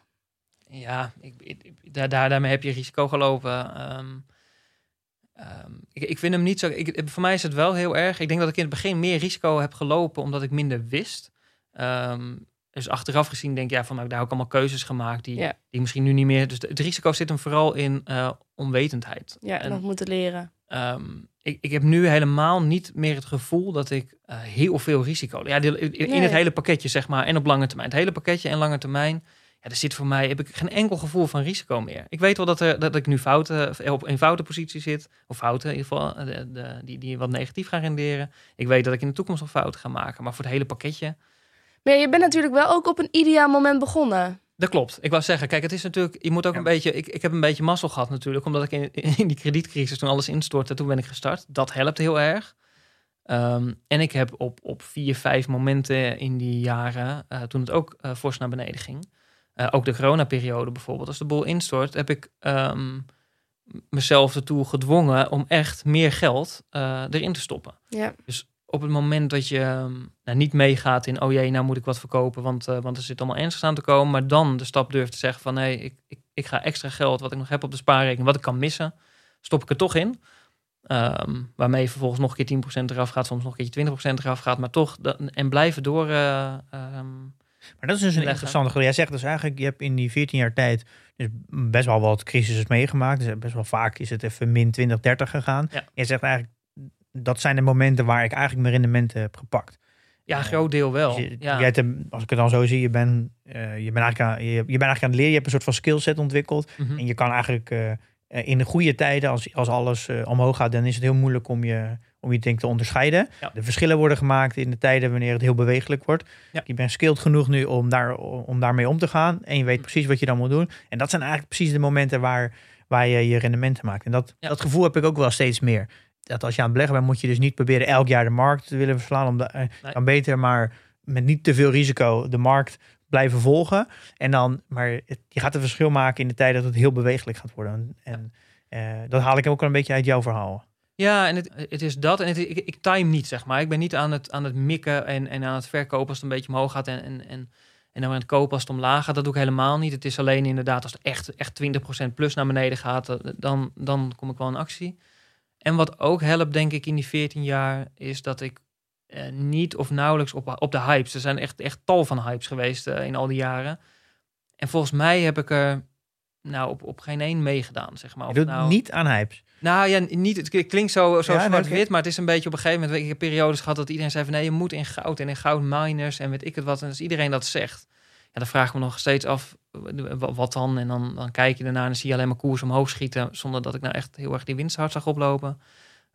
Ja, ik, ik- ik- daar, daar, daarmee heb je risico gelopen. Ehm, ehm, ik, ik vind hem niet zo. Ik, voor mij is het wel heel erg. Ik denk dat ik in het begin meer risico heb gelopen omdat ik minder wist. Ehm, dus achteraf gezien denk ik, ja, van nou, daar heb ik allemaal keuzes gemaakt die, Ja. die misschien nu niet meer. Dus het risico zit hem vooral in eh, onwetendheid. Ja, En- nog moeten leren. Ik, ik heb nu helemaal niet meer het gevoel dat ik eh, heel veel risico. Ja, in, in Nee. het hele pakketje, zeg maar, en op lange termijn. Het hele pakketje en lange termijn. Ja, er zit voor mij heb ik geen enkel gevoel van risico meer. Ik weet wel dat, er, dat ik nu fouten op een foute positie zit, of fouten in ieder geval, eh, de, de, die, die wat negatief gaan renderen. Ik weet dat ik in de toekomst nog fouten ga maken, maar voor het hele pakketje. Maar ja, je bent natuurlijk wel ook op een ideaal moment begonnen. Dat klopt. Ik wou zeggen, kijk, het is natuurlijk, je moet ook Ja. een beetje, ik, ik heb een beetje mazzel gehad natuurlijk, omdat ik in, (laughs) in die kredietcrisis toen alles instortte, toen ben ik gestart. Dat helpt heel erg. Ehm, en ik heb op, op vier, vijf momenten in die jaren, eh, toen het ook eh, fors naar beneden ging, eh, ook de coronaperiode bijvoorbeeld, als de boel instort, heb ik ehm, mezelf ertoe gedwongen om echt meer geld eh, erin te stoppen Ja. op het moment dat je ehm, nou, niet meegaat in, oh jee, nou moet ik wat verkopen, want, eh, want er zit allemaal ernstig aan te komen, maar dan de stap durft te zeggen van, nee, ik, ik, ik ga extra geld wat ik nog heb op de spaarrekening, wat ik kan missen, stop ik er toch in. Ehm, waarmee je vervolgens nog een keer 10% eraf gaat, soms nog een keertje 20% eraf gaat, maar toch, dat- en blijven door. Maar dat is dus een interessante. Jij zegt dus eigenlijk, je hebt in die 14 jaar tijd dus best wel wat crises meegemaakt. Dus best wel vaak is het even min 20, 30 gegaan. Ja. Je zegt eigenlijk, dat zijn de momenten waar ik eigenlijk mijn rendementen heb gepakt. ja, een Ja. groot deel wel. Dus je, ja. jij als ik het dan zo zie, je bent, eh, je, bent eigenlijk aan, je, je bent eigenlijk aan het leren. Je hebt een soort van skillset ontwikkeld. Mhm. En je kan eigenlijk eh, eh, in de goede tijden, als, als alles eh, omhoog gaat, dan is het heel moeilijk om je, om je denk te onderscheiden. Ja. De verschillen worden gemaakt in de tijden wanneer het heel bewegelijk wordt. Ja. Je bent skilled genoeg nu om, daar, om daarmee om te gaan. En je weet Hm. precies wat je dan moet doen. En dat zijn eigenlijk precies de momenten waar, waar je je rendementen maakt. En dat, Ja. dat gevoel heb ik ook wel steeds meer. Dat als je aan het beleggen bent, moet je dus niet proberen elk jaar de markt te willen verslaan. Om de, eh, Nee. beter maar met niet te veel risico de markt blijven volgen. En dan, maar het- je gaat een verschil maken in de tijd dat het heel bewegelijk gaat worden. En eh, dat haal ik ook wel een beetje uit jouw verhaal. Ja, en het, het is dat. En het, ik, ik time niet, zeg maar. Ik ben niet aan het, aan het mikken en, en aan het verkopen als het een beetje omhoog gaat. En, en, en, en dan aan het kopen als het omlaag gaat. Dat doe ik helemaal niet. Het is alleen inderdaad als het echt, echt 20% plus naar beneden gaat, dan, dan kom ik wel in actie. En wat ook helpt, denk ik, in die 14 jaar, is dat ik eh, niet of nauwelijks op, op de hypes. Er zijn echt, echt tal van hypes geweest eh, in al die jaren. En volgens mij heb ik er nou op, op geen één meegedaan, zeg maar. Je Of doet nou, niet aan hypes. Nou ja, niet, het klinkt zo, zo Ja, zwart-wit, maar het is een beetje op een gegeven moment. Ik heb periodes gehad dat iedereen zei van nee, je moet in goud en in goudminers en weet ik het wat. En als iedereen dat zegt, ja, dan vraag ik me nog steeds af wa- wat dan. En dan, dan kijk je ernaar en dan zie je alleen maar koers omhoog schieten, zonder dat ik nou echt heel erg die winst hard zag oplopen.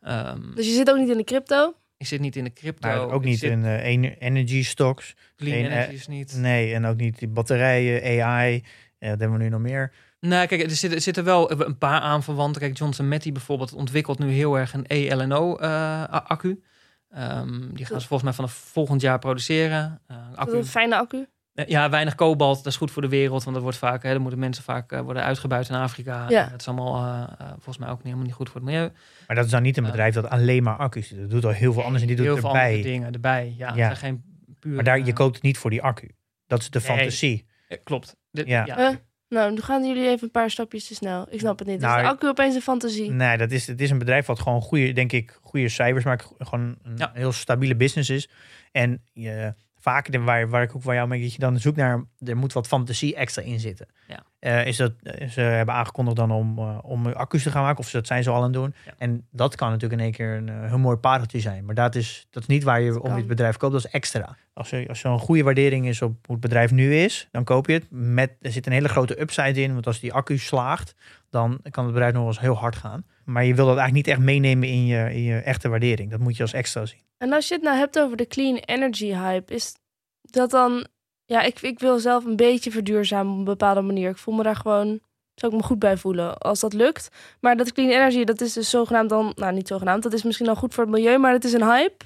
Ehm, Dus je zit ook niet in de crypto. ik zit niet in de crypto. Maar ook niet zit- in eh, ener- energy stocks. clean geen, energy eh, is niet. Nee, en ook niet die batterijen, AI. eh, dat hebben we nu nog meer. Nou, kijk, er zitten, er zitten wel een paar aanverwanten. Kijk, Johnson Matthey bijvoorbeeld ontwikkelt nu heel erg een ELNO-accu. Ehm, die gaan ze volgens mij vanaf volgend jaar produceren. Eh, Dat is accu, een fijne accu. Eh, ja, weinig kobalt, dat is goed voor de wereld. Want dat wordt vaak, hè, dan moeten mensen vaak eh, worden uitgebuit in Afrika. Ja. Eh, dat is allemaal eh, eh, volgens mij ook niet, helemaal niet goed voor het milieu. Maar dat is dan niet een bedrijf dat alleen maar accu's doet. Dat doet al heel veel anders en die doet heel veel erbij. andere dingen erbij. Ja, Ja. geen puur. Maar daar, je eh, koopt het niet voor die accu. Dat is de Nee. fantasie. eh, klopt. De- Ja. ja. Nou, nu gaan jullie even een paar stapjes te snel. Ik snap het niet. Nou, is de accu opeens een fantasie? Nee, dat is, het is een bedrijf wat gewoon goede, denk ik, goede cijfers maakt. Gewoon een Ja. heel stabiele business is. En je, vaak, de- waar, waar ik ook van jou merk, dat je dan zoekt naar, er moet wat fantasie extra in zitten. Ja. Eh, is dat, eh, ze hebben aangekondigd dan om, eh, om accu's te gaan maken, of dat zijn ze al aan het doen. Ja. En dat kan natuurlijk in één keer een heel mooi pareltje zijn. Maar dat is, dat is niet waar je om dit bedrijf koopt, dat is extra. Als er, als er een goede waardering is op hoe het bedrijf nu is, dan koop je het. Met, er zit een hele grote upside in, want als die accu slaagt, dan kan het bedrijf nog wel eens heel hard gaan. Maar je wil dat eigenlijk niet echt meenemen in je, in je echte waardering. Dat moet je als extra zien. En als je het nou hebt over de clean energy hype, is dat dan... Ja, ik, ik wil zelf een beetje verduurzamen op een bepaalde manier. Ik voel me daar gewoon... Zou ik me goed bij voelen als dat lukt. Maar dat clean energy, dat is dus zogenaamd dan... Nou, niet zogenaamd, dat is misschien dan goed voor het milieu, maar het is een hype.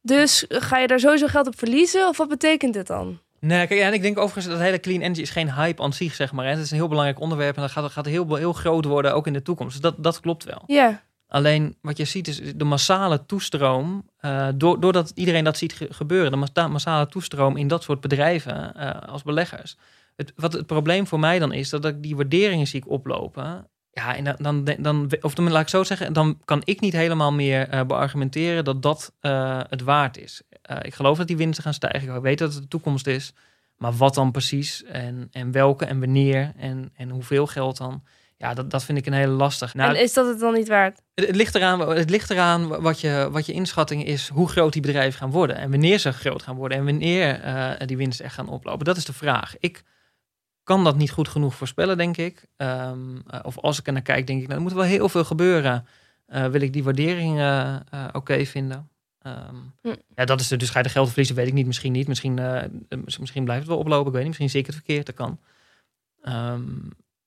Dus ga je daar sowieso geld op verliezen? Of wat betekent dit dan? Nee, kijk, en ik denk overigens dat hele clean energy is geen hype aan zich, zeg maar. Hè. Het is een heel belangrijk onderwerp en dat gaat, gaat heel, heel groot worden, ook in de toekomst. Dus dat, dat klopt wel. Ja, Alleen wat je ziet is de massale toestroom, door, doordat iedereen dat ziet ge- gebeuren, de massa- massale toestroom in dat soort bedrijven eh, als beleggers. Het, wat het probleem voor mij dan is, dat ik die waarderingen zie ik oplopen. Ja, en dan, dan, dan of dan laat ik zo zeggen, dan kan ik niet helemaal meer eh, beargumenteren dat dat eh, het waard is. Eh, ik geloof dat die winsten gaan stijgen, ik weet dat het de toekomst is. Maar wat dan precies en, en welke en wanneer en, en hoeveel geld dan? Ja, dat, dat vind ik een hele lastig. Nou, en is dat het dan niet waard? het, het ligt eraan, het ligt eraan wat, je, wat je inschatting is, hoe groot die bedrijven gaan worden. En wanneer ze groot gaan worden en wanneer die winsten echt gaan oplopen. Dat is de vraag. Ik kan dat niet goed genoeg voorspellen, denk ik. Ehm, eh, of als ik er naar kijk, denk ik, nou, er moet wel heel veel gebeuren. Eh, wil ik die waardering eh, eh, oké vinden? Ehm, Hm. Ja, dat is er. Dus ga je de geld verliezen, weet ik niet. Misschien niet. Misschien, misschien blijft het wel oplopen. Ik weet niet. Misschien zie ik het verkeerd. Dat kan. Ehm,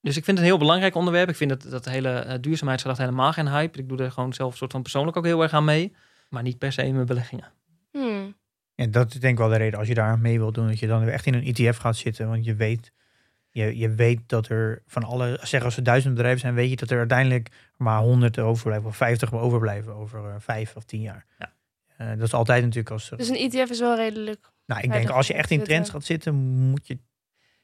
dus ik vind het een heel belangrijk onderwerp. Ik vind dat, dat hele uh, duurzaamheidsgedachte helemaal geen hype. Ik doe er gewoon zelf soort van persoonlijk ook heel erg aan mee. Maar niet per se in mijn beleggingen. Hmm. En dat is denk ik wel de reden als je daar mee wilt doen, dat je dan weer echt in een ETF gaat zitten. Want je weet, je, je weet dat er van alle, zeg als er duizend bedrijven zijn, weet je dat er uiteindelijk maar honderd overblijven of vijftig overblijven over eh, vijf of tien jaar. Ja. Eh, dat is altijd natuurlijk als. er- Dus een ETF is wel redelijk. nou, ik denk als je echt in trends gaat zitten, moet je.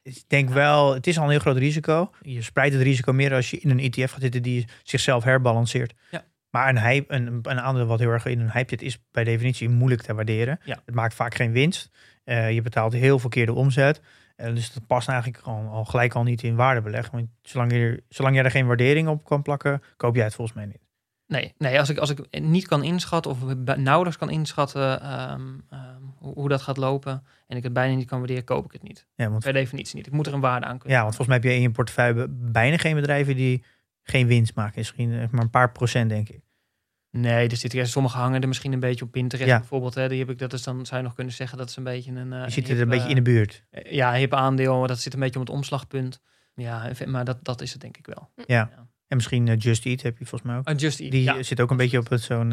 Ik denk wel, het is al een heel groot risico. Je spreidt het risico meer als je in een ETF gaat zitten die zichzelf herbalanceert. Ja. Maar een, hype, een, een aandeel wat heel erg in een hype zit, is bij definitie moeilijk te waarderen. Ja. Het maakt vaak geen winst. Eh, je betaalt heel verkeerde omzet. Eh, dus dat past eigenlijk gewoon al gelijk al niet in waardebeleg. Want zolang je, er, zolang je er geen waardering op kan plakken, koop jij het volgens mij niet. Nee, nee als, ik, als ik niet kan inschatten of nauwelijks kan inschatten ehm, ehm, hoe, hoe dat gaat lopen en ik het bijna niet kan waarderen, koop ik het niet. Ja, want, Per definitie niet. Ik moet er een waarde aan kunnen. ja, want volgens mij heb je in je portefeuille bijna geen bedrijven die geen winst maken. Misschien eh, maar een paar procent, denk ik. Nee, er zitten sommige hangen er misschien een beetje op Pinterest Ja. bijvoorbeeld. Hè, die heb ik, dat is dan zou je nog kunnen zeggen dat is een beetje een. eh, Je zit er een beetje eh, in de buurt. eh, Ja, hip aandeel, maar dat zit een beetje om het omslagpunt. Ja, maar dat, dat is het denk ik wel. Ja. En misschien Just Eat heb je volgens mij ook. Uh, Just Eat, Die ja. zit ook een beetje op het zo'n.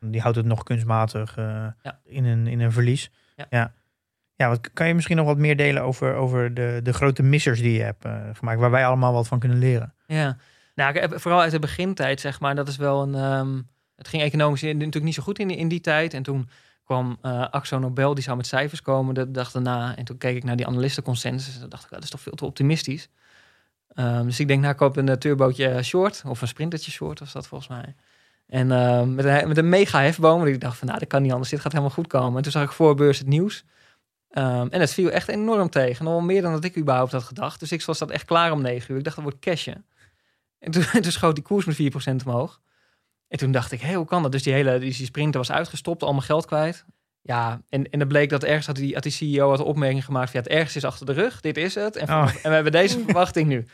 Die houdt het nog kunstmatig eh, Ja. in, een, in een verlies. Ja. ja. Ja, wat, kan je misschien nog wat meer delen over, over de, de grote missers die je hebt eh, gemaakt, waar wij allemaal wat van kunnen leren? Ja, nou, ik heb- vooral uit de begintijd, zeg maar, dat is wel een. ehm, het ging economisch natuurlijk niet zo goed in, in die tijd. En toen kwam eh Axo Nobel, die zou met cijfers komen de dag daarna. En toen keek ik naar die analistenconsensus. En dacht ik, dat is toch veel te optimistisch. Ehm, dus ik denk, nou, ik koop een eh, turbootje short. Of een sprintertje short was dat volgens mij. En ehm, met, een, met een mega hefboom. Ik dacht van, nou, dat kan niet anders. Dit gaat helemaal goed komen. En toen zag ik voor beurs het nieuws. Ehm, en het viel echt enorm tegen. Nog meer dan dat ik überhaupt had gedacht. Dus ik was dat echt klaar om negen uur. Ik dacht, dat wordt cashen. En toen, (laughs) toen schoot die koers met 4% omhoog. En toen dacht ik, hé, hoe kan dat? Dus die hele die, sprinter was uitgestopt, allemaal geld kwijt. Ja, en, en dan bleek dat ergens had die, had die CEO had opmerking gemaakt van, ja, het ergste is achter de rug, dit is het. En, Oh. (laughs) en we hebben deze verwachting nu.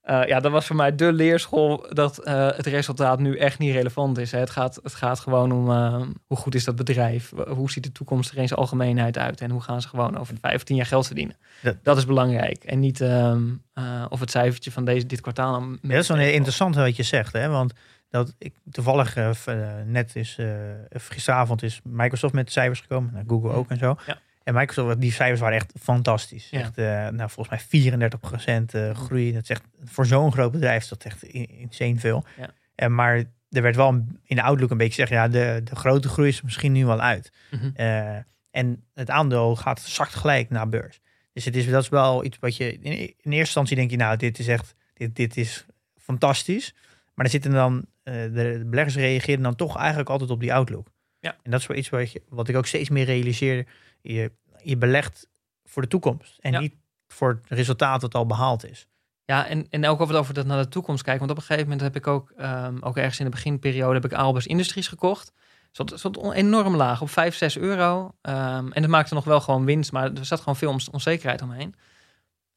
Eh, ja, dat was voor mij de leerschool dat eh, het resultaat nu echt niet relevant is. Hè. Het, gaat, het gaat gewoon om eh, hoe goed is dat bedrijf? Hoe ziet de toekomst er in zijn algemeenheid uit? En hoe gaan ze gewoon over vijf of tien jaar geld verdienen? Dat- Dat, is belangrijk. En niet ehm, eh, of het cijfertje van deze, dit kwartaal. nou Ja, dat is wel interessant wat je zegt, hè? Want dat ik toevallig eh, eh, net is, eh, gisteravond is Microsoft met cijfers gekomen, nou, Google ook en zo. Ja. En Microsoft, die cijfers waren echt fantastisch. Ja. Echt, nou, volgens mij 34% eh, groei. Dat is echt, voor zo'n groot bedrijf is dat echt in- insane veel. Ja. En maar er werd wel in de outlook een beetje gezegd, ja, de, de grote groei is misschien nu wel uit. Mhm. En het aandeel gaat zakt gelijk naar beurs. Dus het is, dat is wel iets wat je... In, in eerste instantie denk je, nou, dit is echt... Dit, dit is fantastisch. Maar er zitten dan... eh, de, beleggers reageren dan toch eigenlijk altijd op die outlook. Ja. En dat is wel iets wat, je, wat ik ook steeds meer realiseer. Je, je belegt voor de toekomst. En Ja. niet voor het resultaat dat al behaald is. Ja, en, en ook over, over dat naar de toekomst kijken. Want op een gegeven moment heb ik ook, ehm, ook ergens in de beginperiode, heb ik Aalbers Industries gekocht. Zat, zat enorm laag, op 5, 6 euro. Ehm, en dat maakte nog wel gewoon winst, maar er zat gewoon veel onzekerheid omheen.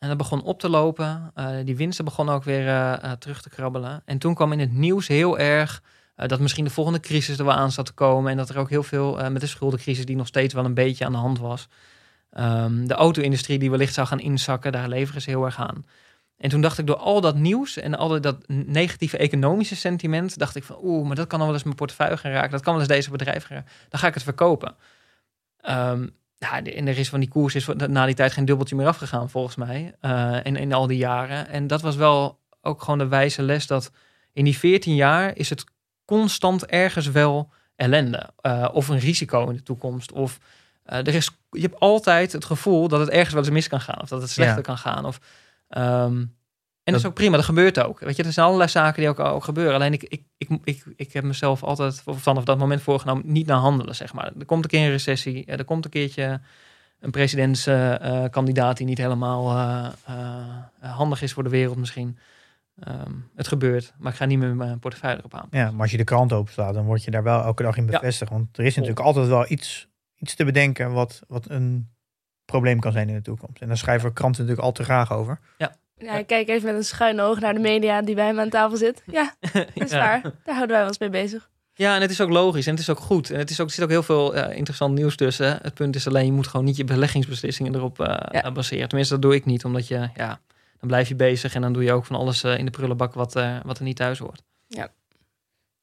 En dat begon op te lopen. Eh, die winsten begonnen ook weer eh, eh, terug te krabbelen. En toen kwam in het nieuws heel erg dat misschien de volgende crisis er wel aan zat te komen. En dat er ook heel veel met de schuldencrisis, die nog steeds wel een beetje aan de hand was. Ehm, de auto-industrie die wellicht zou gaan inzakken, daar leveren ze heel erg aan. En toen dacht ik door al dat nieuws en al dat negatieve economische sentiment, dacht ik van oeh, maar dat kan dan wel eens mijn portefeuille gaan raken. Dat kan wel eens deze bedrijf gaan raken. Dan ga ik het verkopen. Ehm, ja, de- en er is van die koers is na die tijd geen dubbeltje meer afgegaan volgens mij. eh in, in al die jaren. En dat was wel ook gewoon de wijze les dat in die 14 jaar is het constant ergens wel ellende. eh, of een risico in de toekomst. Of eh, er is, je hebt altijd het gevoel dat het ergens wel eens mis kan gaan. Of dat het slechter Ja. kan gaan. Of, ehm, en dat is ook prima, dat gebeurt ook. Weet je, er zijn allerlei zaken die ook, ook gebeuren. Alleen ik, ik, ik, ik, ik heb mezelf altijd vanaf dat moment voorgenomen niet naar handelen, zeg maar. Er komt een keer een recessie, eh, er komt een keertje een presidentskandidaat die niet helemaal eh, eh, handig is voor de wereld misschien. Ehm, het gebeurt, maar ik ga niet meer mijn portefeuille erop aan. Ja, maar als je de krant openslaat, dan word je daar wel elke dag in Ja. bevestigd. Want er is natuurlijk altijd wel iets, iets te bedenken wat, wat een probleem kan zijn in de toekomst. En daar schrijven kranten natuurlijk al te graag over. Ja, ik kijk even met een schuine oog naar de media die bij hem aan tafel zit. Ja, (laughs) dat is Ja. waar. Daar houden wij ons mee bezig. Ja, en het is ook logisch en het is ook goed. En het is ook, er zit ook heel veel eh, interessant nieuws tussen. Het punt is alleen, je moet gewoon niet je beleggingsbeslissingen erop eh, Ja. baseren. Tenminste, dat doe ik niet, omdat je, ja, dan blijf je bezig en dan doe je ook van alles eh, in de prullenbak wat, eh, wat er niet thuis hoort.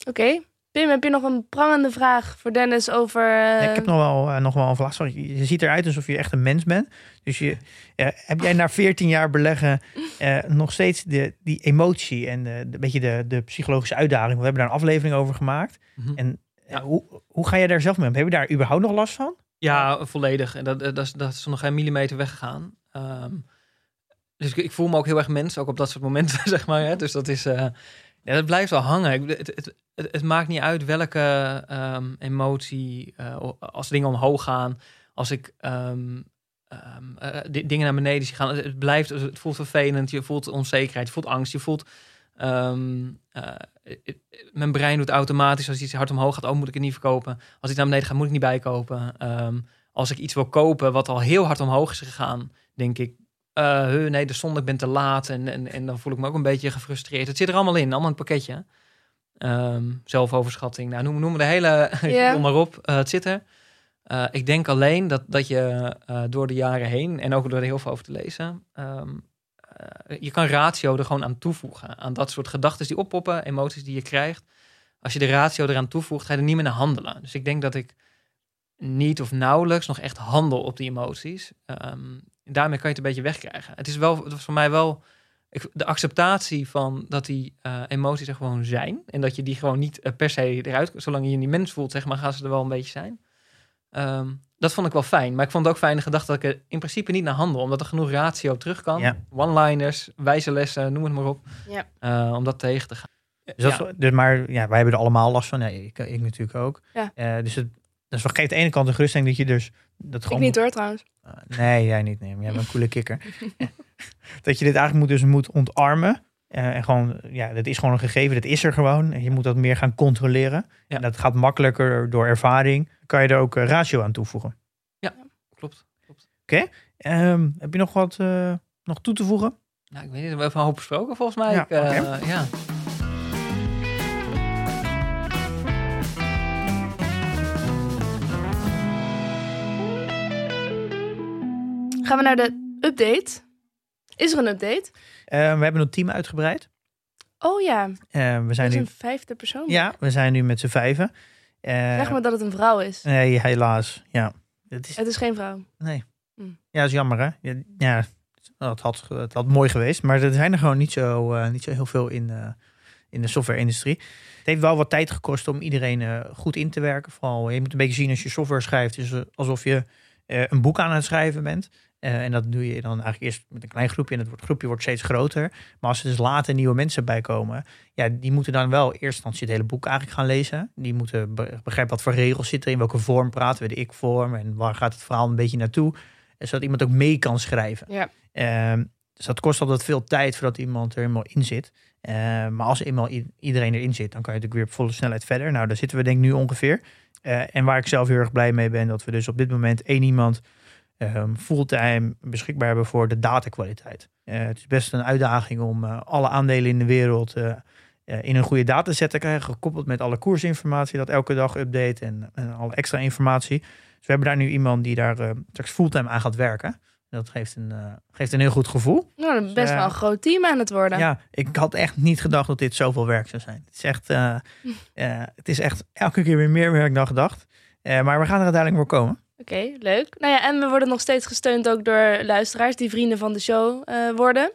Oké. Pim, heb je nog een prangende vraag voor Dennis over... eh, ik heb nog wel, eh, nog wel een vraag. Sorry, je ziet eruit alsof je echt een mens bent. Dus je, eh, heb jij na 14 jaar beleggen eh, nog steeds de, die emotie en de, de, beetje de, de psychologische uitdaging? We hebben daar een aflevering over gemaakt. En eh, Ja. hoe, hoe ga je daar zelf mee om? Heb je daar überhaupt nog last van? Ja, volledig. En dat, dat, is, dat is nog geen millimeter weggegaan. Ehm, dus ik, ik voel me ook heel erg mens, ook op dat soort momenten, (laughs) zeg maar. Hè? Dus dat is... ja, dat blijft wel hangen. Het, het, het, het maakt niet uit welke ehm, emotie, eh, als dingen omhoog gaan, als ik ehm, ehm, eh, di- dingen naar beneden zie gaan. Het, blijft, het voelt vervelend, je voelt onzekerheid, je voelt angst, je voelt... eh, mijn brein doet automatisch als iets hard omhoog gaat, oh moet ik het niet verkopen. Als iets naar beneden gaat, moet ik niet bijkopen. Als ik iets wil kopen wat al heel hard omhoog is gegaan, denk ik, huh, nee, de zonde, ik ben te laat. En, en, en dan voel ik me ook een beetje gefrustreerd. Het zit er allemaal in, allemaal in het pakketje. Ehm, zelfoverschatting, nou, noem, noem de hele, (laughs) kom maar op, Eh, het zit er. Eh, ik denk alleen dat, dat je door de jaren heen, en ook door er heel veel over te lezen, ehm, eh, je kan ratio er gewoon aan toevoegen. Aan dat soort gedachten die oppoppen, emoties die je krijgt. Als je de ratio eraan toevoegt, ga je er niet meer naar handelen. Dus ik denk dat ik niet of nauwelijks nog echt handel op die emoties. Ehm, en daarmee kan je het een beetje wegkrijgen. Het is wel, het was voor mij wel ik, de acceptatie van dat die eh, emoties er gewoon zijn. En dat je die gewoon niet eh, per se eruit, zolang je je niet mens voelt, zeg maar, gaan ze er wel een beetje zijn. Ehm, dat vond ik wel fijn. Maar ik vond het ook fijn de gedachte dat ik er in principe niet naar handel. Omdat er genoeg ratio terug kan. Ja. One-liners, wijze lessen, noem het maar op. Ja. Eh, om dat tegen te gaan. Dus dat dus maar ja, wij hebben er allemaal last van. Ja, ik, ik natuurlijk ook. Ja. Eh, dus het dus wat geeft de ene kant een geruststelling dat je dus dat Ik gewoon niet hoor trouwens. Uh, nee, jij niet. Nee, maar jij bent een coole kikker. (laughs) (laughs) dat je dit eigenlijk moet, dus moet ontarmen. Uh, en gewoon, ja, dat is gewoon een gegeven. Dat is er gewoon. En je moet dat meer gaan controleren. Ja. En dat gaat makkelijker door ervaring. Kan je er ook uh, ratio aan toevoegen. Klopt. klopt. Um, heb je nog wat uh, nog toe te voegen? Nou, ik weet niet. We hebben een hoop besproken volgens mij. Ja, ik, uh, okay. ja. Gaan we naar de update. Is er een update? Uh, we hebben het team uitgebreid. Oh ja. Uh, we zijn nu een vijfde persoon. Ja, we zijn nu met z'n vijven. Uh, zeg maar dat het een vrouw is. Nee, helaas. Ja. Het is, het is geen vrouw. Nee. Hm. Ja, dat is jammer hè. Ja, het, had, het had mooi geweest. Maar er zijn er gewoon niet zo, niet zo heel veel in, in de software-industrie. Het heeft wel wat tijd gekost om iedereen goed in te werken. Vooral, je moet een beetje zien als je software schrijft. is alsof je een boek aan het schrijven bent. Uh, en dat doe je dan eigenlijk eerst met een klein groepje. En het groepje wordt steeds groter. Maar als er dus later nieuwe mensen bij komen. Ja, die moeten dan wel eerst instantie het hele boek eigenlijk gaan lezen. Die moeten begrijpen wat voor regels zitten. In welke vorm praten we, de ik-vorm. En waar gaat het verhaal een beetje naartoe. Zodat iemand ook mee kan schrijven. Ja. Uh, dus dat kost altijd veel tijd voordat iemand er helemaal in zit. Uh, maar als eenmaal iedereen erin zit, dan kan je natuurlijk weer op volle snelheid verder. Nou, daar zitten we denk ik nu ongeveer. Uh, en waar ik zelf heel erg blij mee ben, dat we dus op dit moment één iemand um, fulltime beschikbaar hebben voor de datakwaliteit. Uh, het is best een uitdaging om uh, alle aandelen in de wereld uh, in een goede dataset te krijgen, gekoppeld met alle koersinformatie dat elke dag update en, en alle extra informatie. Dus we hebben daar nu iemand die daar uh, straks fulltime aan gaat werken. Dat geeft een, uh, geeft een heel goed gevoel. Nou, best dus, uh, wel een groot team aan het worden. Ja, ik had echt niet gedacht dat dit zoveel werk zou zijn. Het is echt, (laughs) het is echt elke keer weer meer werk dan gedacht. Eh, maar we gaan er uiteindelijk voor komen. Oké, leuk. Nou ja, en we worden nog steeds gesteund ook door luisteraars die vrienden van de show worden.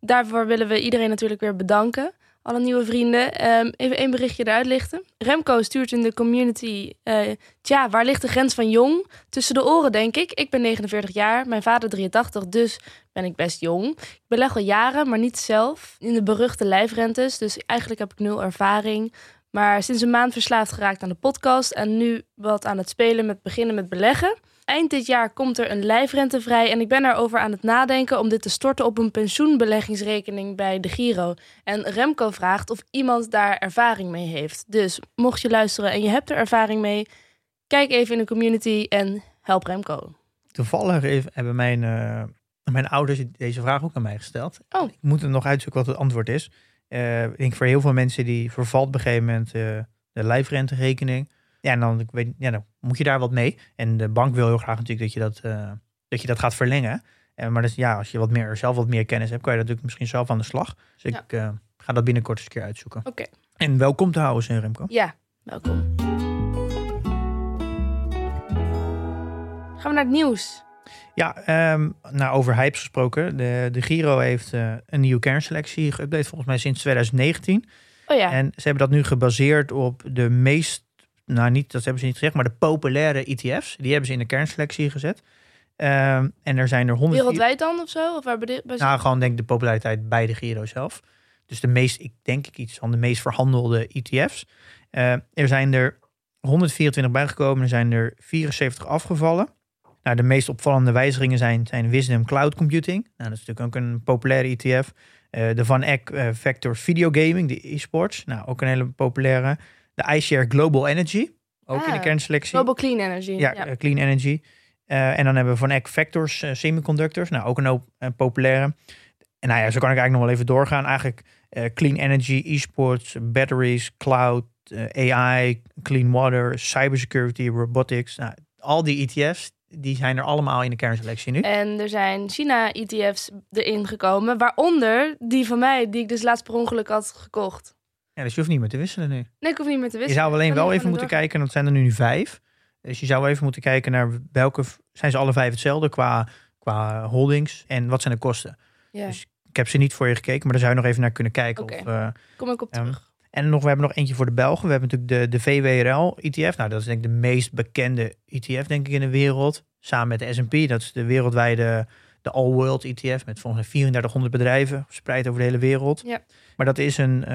Daarvoor willen we iedereen natuurlijk weer bedanken. Alle nieuwe vrienden. Um, even één berichtje eruit lichten. Remco stuurt in de community... Uh, tja, waar ligt de grens van jong? Tussen de oren, denk ik. Ik ben 49 jaar, mijn vader 83, dus ben ik best jong. Ik beleg al jaren, maar niet zelf. In de beruchte lijfrentes, dus eigenlijk heb ik nul ervaring. Maar sinds een maand verslaafd geraakt aan de podcast en nu wat aan het spelen met beginnen met beleggen. Eind dit jaar komt er een lijfrente vrij en ik ben erover aan het nadenken om dit te storten op een pensioenbeleggingsrekening bij de Giro. En Remco vraagt of iemand daar ervaring mee heeft. Dus mocht je luisteren en je hebt er ervaring mee, kijk even in de community en help Remco. Toevallig hebben mijn, eh, mijn ouders deze vraag ook aan mij gesteld. Oh. Ik moet er nog uitzoeken wat het antwoord is. Eh, ik denk voor heel veel mensen die vervalt op een gegeven moment eh, de lijfrenterekening. Ja, en dan, ik weet, ja, dan moet je daar wat mee. En de bank wil heel graag natuurlijk dat je dat, eh, dat, je dat gaat verlengen. Eh, maar dus, ja, als je wat meer, zelf wat meer kennis hebt, kan je dat natuurlijk misschien zelf aan de slag. Dus Ja. ik ga dat binnenkort eens een keer uitzoeken. Oké. En welkom te houden, zijn Remco. Ja, welkom. Gaan we naar het nieuws. Ja, ehm nou, over hypes gesproken. De, de Giro heeft eh, een nieuwe kernselectie geüpdate, volgens mij sinds 2019. Oh ja, En ze hebben dat nu gebaseerd op de meest, nou niet, dat hebben ze niet gezegd, maar de populaire ETF's. Die hebben ze in de kernselectie gezet. Ehm, en er zijn er 100. wereldwijd dan of zo? Of waar bij- Nou, gewoon denk ik de populariteit bij de Giro zelf. Dus de meest, ik denk ik iets van de meest verhandelde ETF's. Eh, er zijn er 124 bijgekomen, er zijn er 74 afgevallen. Nou, de meest opvallende wijzigingen zijn, zijn Wisdom Cloud Computing. Nou, dat is natuurlijk ook een populaire ETF. Eh, de Van Eck eh, Vector Video Gaming, de e-sports. Nou, ook een hele populaire. De iShare Global Energy, ook in de Ah, kernselectie. Global Clean Energy. Ja, eh, Clean Energy. En dan hebben we van Eck Vectors Semiconductors. Nou, ook een hoop populaire. En nou ja, zo kan ik eigenlijk nog wel even doorgaan. Eigenlijk Clean Energy, esports, batteries, cloud, AI, clean water, cybersecurity, robotics. Nou, al die ETF's, die zijn er allemaal in de kernselectie nu. En er zijn China-ETF's erin gekomen. Waaronder die van mij, die ik dus laatst per ongeluk had gekocht. Ja, dus je hoeft niet meer te wisselen nu. Nee, ik hoef niet meer te Je wisselen. zou alleen wel even moeten door. kijken, en dat zijn er nu vijf. Dus je zou even moeten kijken naar welke, zijn ze alle vijf hetzelfde qua, qua holdings en wat zijn de kosten. Ja, Dus Ik heb ze niet voor je gekeken, maar daar zou je nog even naar kunnen kijken. Oké. Of, eh, kom ik op Ehm, terug. En nog, we hebben nog eentje voor de Belgen. We hebben natuurlijk de, de VWRL ETF. Nou, dat is denk ik de meest bekende ETF denk ik in de wereld. Samen met de S&P. Dat is de wereldwijde de All World ETF met volgens mij 3400 bedrijven verspreid over de hele wereld. Ja. Maar dat is een, eh,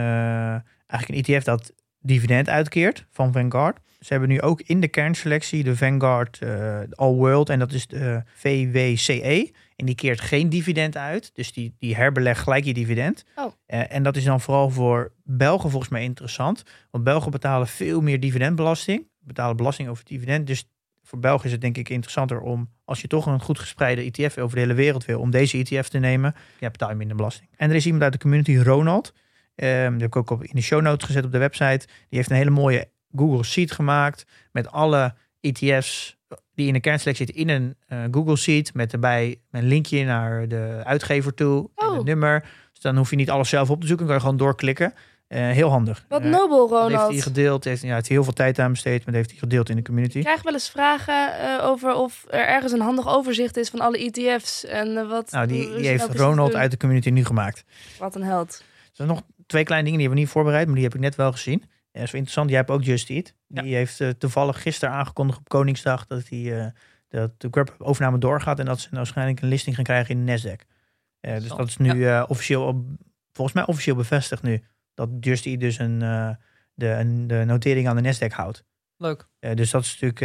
eigenlijk een ETF dat dividend uitkeert van Vanguard. Ze hebben nu ook in de kernselectie de Vanguard eh, All World en dat is de VWCE. En die keert geen dividend uit. Dus die, die herbelegt gelijk je dividend. Oh. Eh, en dat is dan vooral voor Belgen volgens mij interessant. Want Belgen betalen veel meer dividendbelasting. Betalen belasting over het dividend. Dus voor Belgen is het denk ik interessanter om, als je toch een goed gespreide ETF over de hele wereld wil, om deze ETF te nemen. Ja, betaal je minder belasting. En er is iemand uit de community, Ronald. Ehm die heb ik ook op, in de show notes gezet op de website. Die heeft een hele mooie Google Sheet gemaakt met alle ETF's die in de kernselectie zitten in een eh, Google Sheet. Met erbij een linkje naar de uitgever toe en Oh. het nummer. Dus dan hoef je niet alles zelf op te zoeken. kan je gewoon doorklikken. Eh, heel handig. Wat Eh, nobel, dat heeft Ronald. hij gedeeld. Heeft, ja, het heel veel tijd aan besteed, maar dat heeft hij gedeeld in de community. Ik krijg wel eens vragen over of er ergens een handig overzicht is van alle ETF's. En wat. Nou, die, die heeft Ronald uit de community nu gemaakt. Wat een held. Er zijn nog twee kleine dingen die hebben we niet voorbereid, maar die heb ik net wel gezien. Ja, dat is wel interessant. Jij hebt ook Just Eat. Die heeft eh, toevallig gisteren aangekondigd op Koningsdag dat, hij, eh, dat de overname doorgaat en dat ze waarschijnlijk een listing gaan krijgen in de Nasdaq. Eh, dus dat is nu officieel, op- volgens mij officieel bevestigd nu, dat Just Eat dus een, de, een, de notering aan de Nasdaq houdt. Leuk. Dus dat is natuurlijk,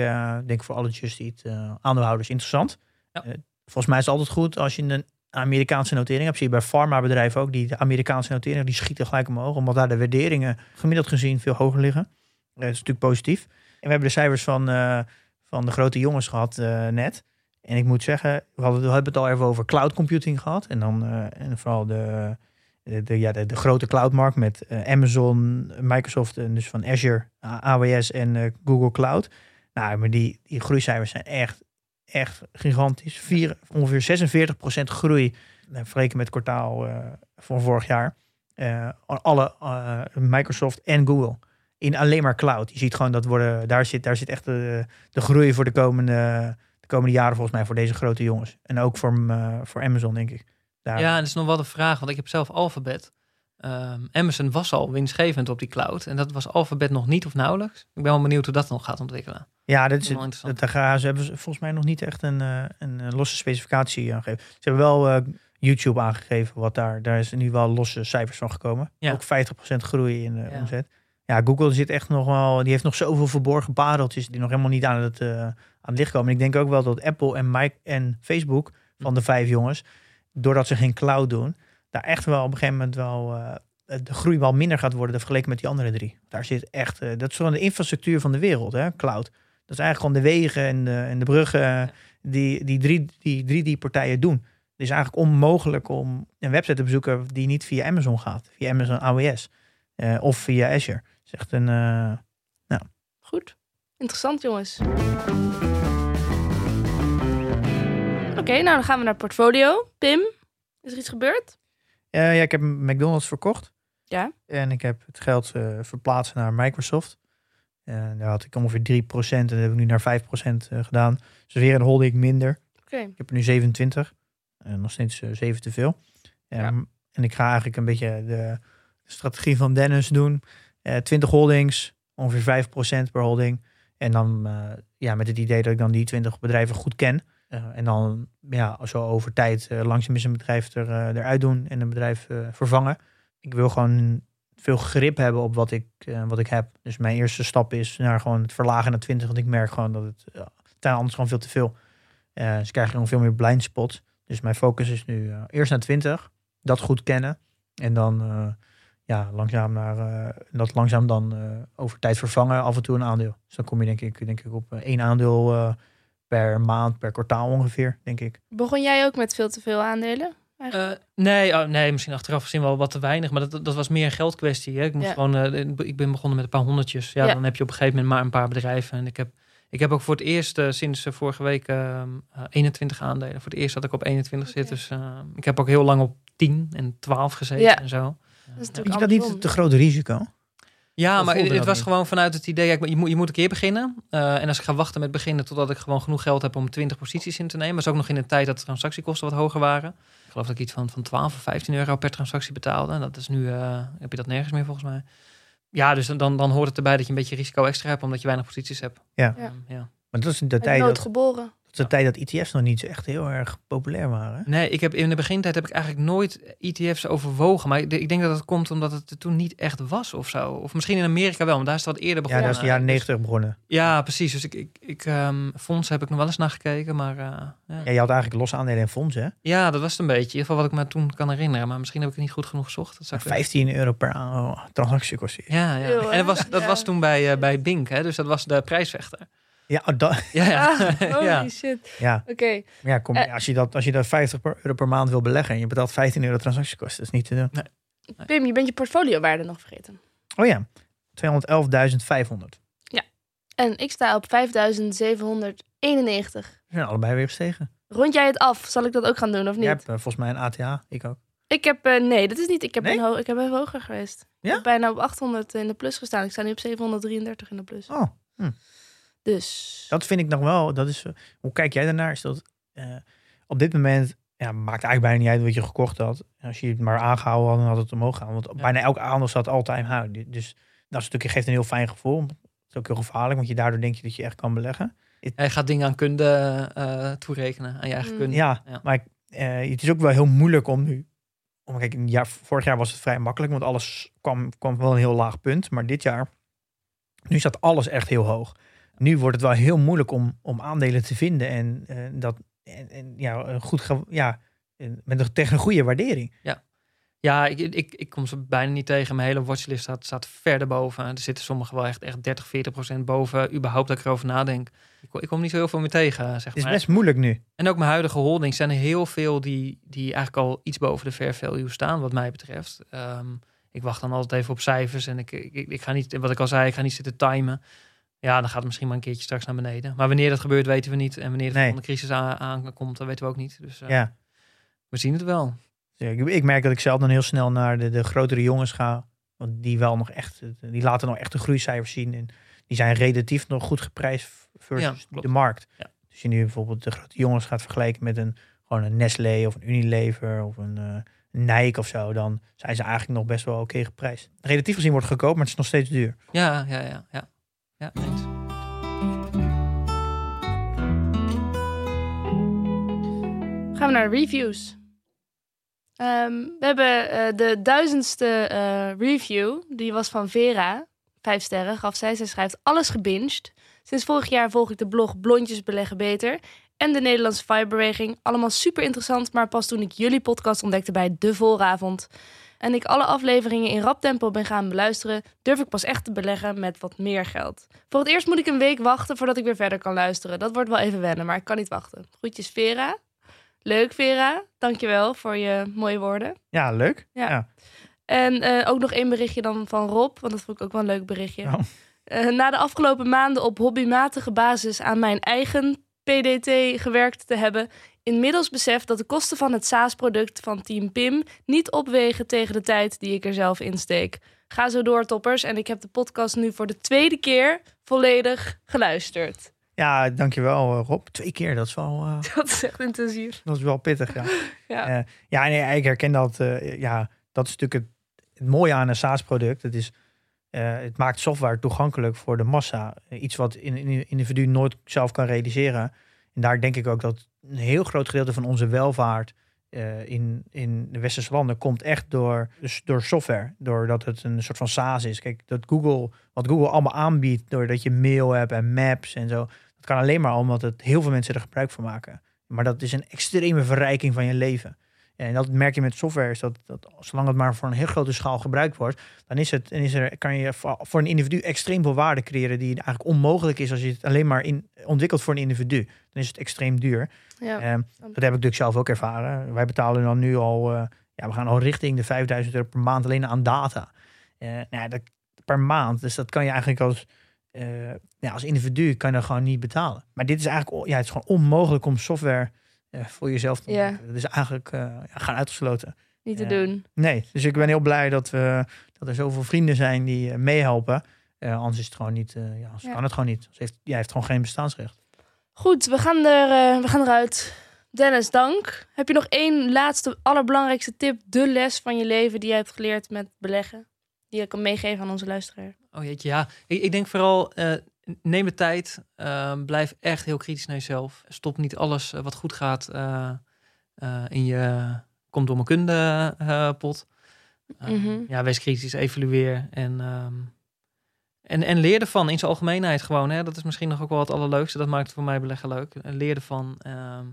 denk ik, voor alle Just Eat aandeelhouders interessant. Ja. Volgens mij is het altijd goed als je een Amerikaanse notering hebt. Zie je bij farmabedrijven ook. Die de Amerikaanse noteringen die schieten gelijk omhoog. Omdat daar de waarderingen gemiddeld gezien veel hoger liggen. Eh, dat is natuurlijk positief. En we hebben de cijfers van, eh, van de grote jongens gehad eh, net. En ik moet zeggen, we, hadden, hebben het al even over cloud computing gehad. En dan en vooral de, de, ja, de, de grote cloudmarkt met Amazon, Microsoft en dus van Azure, AWS en Google Cloud. Nou, maar die, die groeicijfers zijn echt, echt gigantisch. Vier, ongeveer 46% groei vergeleken met het kwartaal eh, van vorig jaar. Eh, alle eh, Microsoft en Google in alleen maar cloud. Je ziet gewoon dat worden, daar zit, daar zit echt de, de groei voor de komende, de komende jaren volgens mij voor deze grote jongens. En ook voor, voor Amazon, denk ik. Daar, Ja, en dat is nog wel de vraag, want ik heb zelf Alphabet. Ehm, Amazon was al winstgevend op die cloud. En dat was Alphabet nog niet of nauwelijks. Ik ben wel benieuwd hoe dat nog gaat ontwikkelen. Ja, dat Dat is, dat, daar ze hebben ze volgens mij nog niet echt een, eh, een eh, losse specificatie aangegeven. Ze hebben wel eh, YouTube aangegeven, wat daar, daar is nu wel losse cijfers van gekomen. Ja. Ook 50% groei in de Ja. omzet. ja, Google zit echt nog wel, die heeft nog zoveel verborgen pareltjes die nog helemaal niet aan het, aan het licht komen. En ik denk ook wel dat Apple en Mike en Facebook van de vijf jongens, doordat ze geen cloud doen, daar echt wel op een gegeven moment wel de groei wel minder gaat worden vergeleken met die andere drie. Daar zit echt, dat is gewoon de infrastructuur van de wereld, hè, cloud. Dat is eigenlijk gewoon de wegen en de, en de bruggen die, die, drie, die drie die partijen doen. Het is eigenlijk onmogelijk om een website te bezoeken die niet via Amazon gaat, via Amazon AWS eh, of via Azure. Is echt een, eh, Goed. Interessant, jongens. Oké, nou dan gaan we naar portfolio. Pim, is er iets gebeurd? Eh, ja, ik heb McDonald's verkocht. Ja. En ik heb het geld verplaatst naar Microsoft. En daar had ik ongeveer 3% en dat heb ik nu naar 5% eh, gedaan. Dus weer een holding minder. Oké. Ik heb er nu 27. En nog steeds eh, 7 te veel. Ehm, En ik ga eigenlijk een beetje de strategie van Dennis doen. Eh 20 holdings, ongeveer 5% per holding. En dan eh, ja, met het idee dat ik dan die 20 bedrijven goed ken. Eh, en dan ja, zo over tijd eh, langzaam eens een bedrijf er, eh, eruit doen en een bedrijf eh, vervangen. Ik wil gewoon veel grip hebben op wat ik, eh, wat ik heb. Dus mijn eerste stap is naar gewoon het verlagen naar 20. Want ik merk gewoon dat het uh, anders gewoon veel te veel. Eh dus krijg je gewoon veel meer blind spots. Dus mijn focus is nu eh, eerst naar 20. Dat goed kennen. En dan eh, ja, langzaam naar eh, dat langzaam dan eh, over tijd vervangen. Af en toe een aandeel. Dus dan kom je denk ik, denk ik op eh, één aandeel eh, per maand, per kwartaal ongeveer, denk ik. Begon jij ook met veel te veel aandelen? Eh, nee, oh, nee, misschien achteraf gezien wel wat te weinig. Maar dat, dat was meer een geldkwestie. Hè? Ik, moest Ja. gewoon, eh, ik ben begonnen met een paar honderdjes. Ja, Ja. Dan heb je op een gegeven moment maar een paar bedrijven. En ik heb, ik heb ook voor het eerst eh, sinds vorige week eh, eh, 21 aandelen. Voor het eerst dat ik op 21 zit. Oké. Dus ik heb ook heel lang op 10 en 12 gezeten Ja. en zo. Dat is je dat niet te groot risico? Ja, Of maar het, was niet? gewoon vanuit het idee, ja, je, moet, je moet een keer beginnen. Eh, en als ik ga wachten met beginnen totdat ik gewoon genoeg geld heb om 20 posities in te nemen. was ook nog in een tijd dat de transactiekosten wat hoger waren. Ik geloof dat ik iets van, van 12 of 15 euro per transactie betaalde. En dat is nu, eh, heb je dat nergens meer volgens mij. Ja, dus dan, dan hoort het erbij dat je een beetje risico extra hebt, omdat je weinig posities hebt. Ja. Ja. Ja. Maar dat is de Uit tijd dat, dat tijd dat ETF's nog niet zo echt heel erg populair waren. Nee, ik heb in de begintijd heb ik eigenlijk nooit ETF's overwogen. Maar ik, denk dat het komt omdat het er toen niet echt was of zo. Of misschien in Amerika wel, maar daar is het wat eerder Ja, begonnen. dat is de jaren Dus- 90 begonnen. Ja, precies. Dus ik, ik, ik ehm, fondsen heb ik nog wel eens naar gekeken, maar eh, ja. Ja, je had eigenlijk losse aandelen en fondsen. hè? ja, dat was het een beetje. In ieder geval wat ik me toen kan herinneren, maar misschien heb ik het niet goed genoeg gezocht. Dat zou ik 15 euro per a- transactie kost. Ja, ja. Eeuw, en dat was, dat Ja. was toen bij, eh, bij Bink, hè? dus dat was de prijsvechter. Ja, oh, dat, Ja, ja. Ah, (laughs) holy ja. shit. ja. Oké. ja kom, Eh. als, je dat, als je dat 50 per- euro per maand wil beleggen en je betaalt 15 euro transactiekosten, dat is niet te doen. Pim, je bent je portfoliowaarde nog vergeten. Oh ja, 211.500. En ik sta op 5791. We zijn allebei weer gestegen. Rond jij het af? Zal ik dat ook gaan doen of niet? Jij hebt eh, volgens mij een ATH, ik ook. Ik heb, eh, nee, dat is niet. Ik heb, Nee? een ho- ik heb even hoger geweest. Ik Ja? heb bijna op 800 in de plus gestaan. Ik sta nu op 733 in de plus. Oh, Dus. dat vind ik nog wel. Dat is, hoe kijk jij daarnaar? Is dat eh, op dit moment ja, maakt eigenlijk bijna niet uit wat je gekocht had. Als je het maar aangehouden had, dan had het omhoog gaan. Want Ja. bijna elk aandeel staat all-time high. Dus dat is natuurlijk, geeft een heel fijn gevoel. Het is ook heel gevaarlijk, want je daardoor denk je dat je echt kan beleggen. Hij gaat dingen aan kunde eh, toerekenen, aan je eigen Mm. kunde. Ja, Ja. maar ik- eh, het is ook wel heel moeilijk om nu. Om, kijk, een jaar, vorig jaar was het vrij makkelijk, want alles kwam, kwam wel een heel laag punt. Maar dit jaar, nu staat alles echt heel hoog. Nu wordt het wel heel moeilijk om, om aandelen te vinden en eh, dat en, en, ja, goed, ja, met een, tegen een goede waardering. Ja, ik, ik, ik kom ze bijna niet tegen. Mijn hele watchlist staat, staat verder boven. Er zitten sommigen wel echt, echt 30, 40 procent boven. Überhaupt dat ik erover nadenk. Ik, kom- ik kom niet zo heel veel meer tegen, zeg Het is maar. best moeilijk nu. En ook mijn huidige holdings zijn er heel veel die, die eigenlijk al iets boven de fair value staan, wat mij betreft. Ehm, ik wacht dan altijd even op cijfers en ik, ik, ik ga niet, wat ik al zei, ik ga niet zitten timen. Ja, dan gaat het misschien maar een keertje straks naar beneden. Maar wanneer dat gebeurt, weten we niet. En wanneer de Nee. volgende crisis aan- aankomt, dat weten we ook niet. Dus eh, Ja. we zien het wel. Dus ik, ik merk dat ik zelf dan heel snel naar de, de grotere jongens ga. Want die wel nog echt, die laten nog echt de groeicijfers zien. En die zijn relatief nog goed geprijsd versus Ja, de markt. Ja. Dus je nu bijvoorbeeld de grote jongens gaat vergelijken met een, gewoon een Nestlé of een Unilever of een eh, Nike of zo. Dan zijn ze eigenlijk nog best wel oké geprijsd. Relatief gezien wordt goedkoop, maar het is nog steeds duur. Ja, ja, ja, ja. Ja, eens. Gaan we naar reviews. Ehm, we hebben eh, de duizendste eh, review. Die was van Vera. Vijf sterren gaf zij. Zij schrijft alles gebinged. Sinds vorig jaar volg ik de blog Blondjes Beleggen Beter en de Nederlandse Firebeweging. Allemaal super interessant, maar pas toen ik jullie podcast ontdekte bij De Vooravond en ik alle afleveringen in rap tempo ben gaan beluisteren, durf ik pas echt te beleggen met wat meer geld. Voor het eerst moet ik een week wachten voordat ik weer verder kan luisteren. Dat wordt wel even wennen, maar ik kan niet wachten. Groetjes Vera. Leuk Vera, dankjewel voor je mooie woorden. Ja, leuk. Ja. Ja. En eh, ook nog één berichtje dan van Rob, want dat vond ik ook wel een leuk berichtje. Oh. Eh, na de afgelopen maanden op hobbymatige basis aan mijn eigen PDT gewerkt te hebben, inmiddels besef dat de kosten van het SaaS-product van Team Pim niet opwegen tegen de tijd die ik er zelf in steek. Ga zo door, toppers. En ik heb de podcast nu voor de tweede keer volledig geluisterd. Ja, dankjewel eh, Rob. Twee keer, dat is wel, eh, (laughs) Dat is echt intensief. dat is wel pittig. (laughs) Ja, Ja. Ja nee, ik herken dat. eh, ja, dat is natuurlijk het, het mooie aan een SaaS-product. Het, is, het maakt software toegankelijk voor de massa. Iets wat een een individu nooit zelf kan realiseren. En daar denk ik ook dat een heel groot gedeelte van onze welvaart eh, in, in de westerse landen komt echt door, dus door software. Doordat het een soort van SaaS is. Kijk, dat Google, wat Google allemaal aanbiedt, doordat je mail hebt en maps en zo. Dat kan alleen maar omdat het heel veel mensen er gebruik van maken. Maar dat is een extreme verrijking van je leven. En dat merk je met software, is dat, dat zolang het maar voor een heel grote schaal gebruikt wordt, dan is het, is er, kan je voor een individu extreem veel waarde creëren die eigenlijk onmogelijk is als je het alleen maar in, ontwikkelt voor een individu. Dan is het extreem duur. Ja. Ehm, dat heb ik natuurlijk zelf ook ervaren. Wij betalen dan nu al, eh, ja, we gaan al richting de 5000 euro per maand alleen aan data. Eh, nou ja, dat, per maand. Dus dat kan je eigenlijk als, eh, ja, als individu kan je dat gewoon niet betalen. Maar dit is eigenlijk, ja, het is gewoon onmogelijk om software voor jezelf te Ja. maken. Dat is eigenlijk eh, ja, gaan uitgesloten. Niet te Ja. doen. Nee, dus ik ben heel blij dat, we, dat er zoveel vrienden zijn die eh, meehelpen. Eh, anders is het gewoon niet, eh, ja, anders Ja. kan het gewoon niet. Ze heeft, jij heeft gewoon geen bestaansrecht. Goed, we gaan, er, eh, we gaan eruit. Dennis, dank. Heb je nog één laatste, allerbelangrijkste tip, de les van je leven die jij hebt geleerd met beleggen? Die je kan meegeven aan onze luisteraar? Oh jeetje, ja. Ik, ik denk vooral, eh, neem de tijd. Ehm, blijf echt heel kritisch naar jezelf. Stop niet alles eh, wat goed gaat eh, eh, in je komt door mijn kunde pot. Ehm, Mhm. Ja, wees kritisch, evalueer en, ehm, en, en leer ervan in zijn algemeenheid gewoon. Hè. Dat is misschien nog ook wel het allerleukste. Dat maakt het voor mij beleggen leuk. Leer ervan. ehm,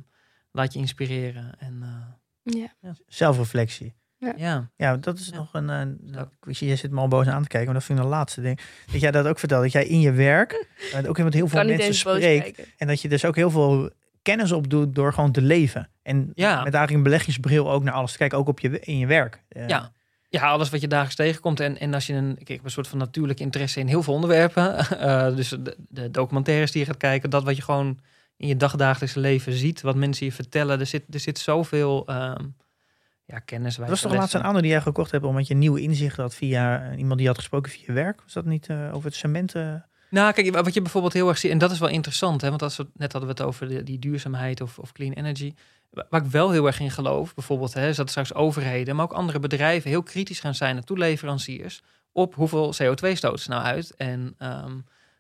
laat je inspireren. En eh, Ja. Zelfreflectie. Ja, Ja, dat is Ja. nog een. eh, dat- ik zie, jij zit me al boos aan te kijken, maar dat vind ik een laatste ding. Dat jij dat ook vertelt. Dat jij in je werk eh, ook met heel veel mensen spreekt. En dat je dus ook heel veel kennis opdoet door gewoon te leven. En Ja. met eigenlijk een beleggingsbril ook naar alles te kijken, ook op je, in je werk. Eh, Ja. Ja, alles wat je dagelijks tegenkomt. En, en als je een, ik heb een soort van natuurlijk interesse in heel veel onderwerpen. (laughs) eh, dus de, de documentaires die je gaat kijken, dat wat je gewoon in je dagdagelijkse leven ziet, wat mensen je vertellen. Er zit, er zit zoveel ehm, ja, kennis. Dat was toch laatst een ander die jij gekocht hebt, omdat je nieuwe inzichten had via iemand die had gesproken via je werk? Was dat niet eh, over het cement? eh? Nou, kijk, wat je bijvoorbeeld heel erg ziet, en dat is wel interessant, hè, want als we, net hadden we het over de, die duurzaamheid of, of clean energy. Wa- Waar ik wel heel erg in geloof, bijvoorbeeld, hè, is dat straks overheden, maar ook andere bedrijven heel kritisch gaan zijn naar toeleveranciers op hoeveel CO2 stoten ze nou uit. En ehm,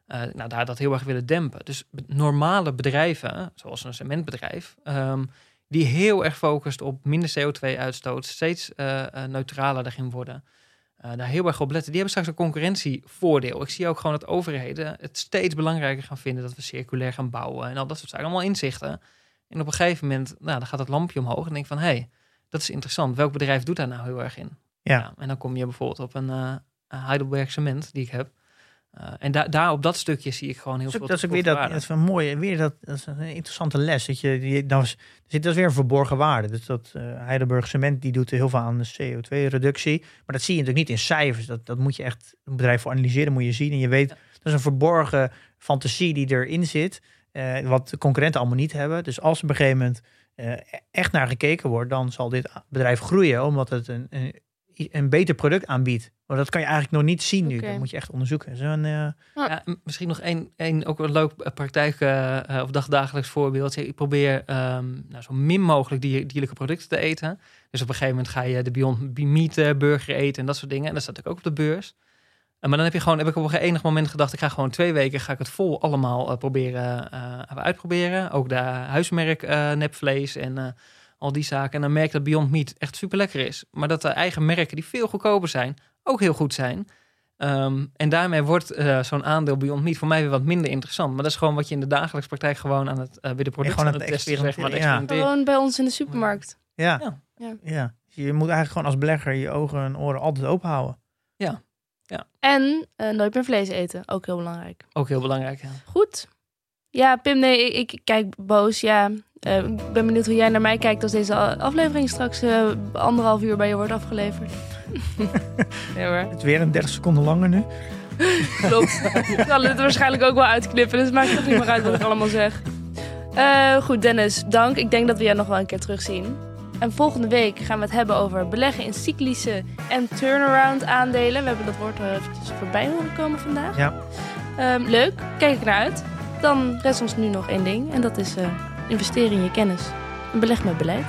eh, nou, daar dat heel erg willen dempen. Dus normale bedrijven, zoals een cementbedrijf, ehm, die heel erg focust op minder CO2-uitstoot, steeds eh, neutraler daarin worden. eh, daar heel erg op letten. Die hebben straks een concurrentievoordeel. Ik zie ook gewoon dat overheden het steeds belangrijker gaan vinden dat we circulair gaan bouwen en al dat soort zaken. Allemaal inzichten. En op een gegeven moment, nou, dan gaat het lampje omhoog en denk van, hé, hey, dat is interessant. Welk bedrijf doet daar nou heel erg in? Ja. en dan kom je bijvoorbeeld op een een Heidelberg cement die ik heb. Eh, en da daar op dat stukje zie ik gewoon heel Dat veel dat is ook weer dat, dat is een mooie, weer dat, dat is een interessante les. Dat je, die, dan is, zit dat is weer een verborgen waarde. Dus dat eh, Heidelberg Cement die doet heel veel aan de CO2-reductie. Maar dat zie je natuurlijk niet in cijfers. Dat, dat moet je echt een bedrijf voor analyseren, moet je zien. En je weet, Ja. dat is een verborgen fantasie die erin zit. eh, wat de concurrenten allemaal niet hebben. Dus als er op een gegeven moment eh, echt naar gekeken wordt, dan zal dit bedrijf groeien, omdat het een, een, een beter product aanbiedt. Maar dat kan je eigenlijk nog niet zien nu. Dat moet je echt onderzoeken. Zo'n, eh, Ja, misschien nog één, één ook een leuk eh, praktijk eh, of dagdagelijks voorbeeld. Ik probeer ehm, nou, zo min mogelijk dier- dierlijke producten te eten. Dus op een gegeven moment ga je de Beyond Meat eh, burger eten en dat soort dingen. En dat staat natuurlijk ook op de beurs. Maar dan heb je gewoon, heb ik op een enig moment gedacht, ik ga gewoon twee weken ga ik het vol allemaal proberen eh, uitproberen. Ook de huismerk eh, nepvlees en eh, al die zaken. En dan merk dat Beyond Meat echt super lekker is. Maar dat de eigen merken die veel goedkoper zijn, ook heel goed zijn. Ehm, en daarmee wordt eh, zo'n aandeel Beyond Meat voor mij weer wat minder interessant. Maar dat is gewoon wat je in de dagelijkse praktijk gewoon aan het uh, weer de producten gewoon aan het het testen, zeg maar, ja. Gewoon bij ons in de supermarkt. Ja. Ja. Ja. ja. Je moet eigenlijk gewoon als belegger je ogen en oren altijd open houden. En eh, nooit meer vlees eten. Ook heel belangrijk. Ook heel belangrijk. Ja. Goed. Ja, Pim, nee, ik, ik kijk boos. Ja, Eh, ik ben benieuwd hoe jij naar mij kijkt als deze aflevering straks eh, anderhalf uur bij je wordt afgeleverd. (laughs) ja hoor, Het is weer een 30 seconden langer nu. (laughs) klopt. ik zal het waarschijnlijk ook wel uitknippen, dus het maakt toch niet meer uit wat ik allemaal zeg. Eh, goed, Dennis, dank. Ik denk dat we jou nog wel een keer terugzien. En volgende week gaan we het hebben over beleggen in cyclische en turnaround aandelen. We hebben dat woord eventjes voorbij horen komen vandaag. Ja. Ehm, leuk, kijk ik naar uit. Dan rest ons nu nog één ding en dat is eh, investeren in je kennis. En beleg met beleid.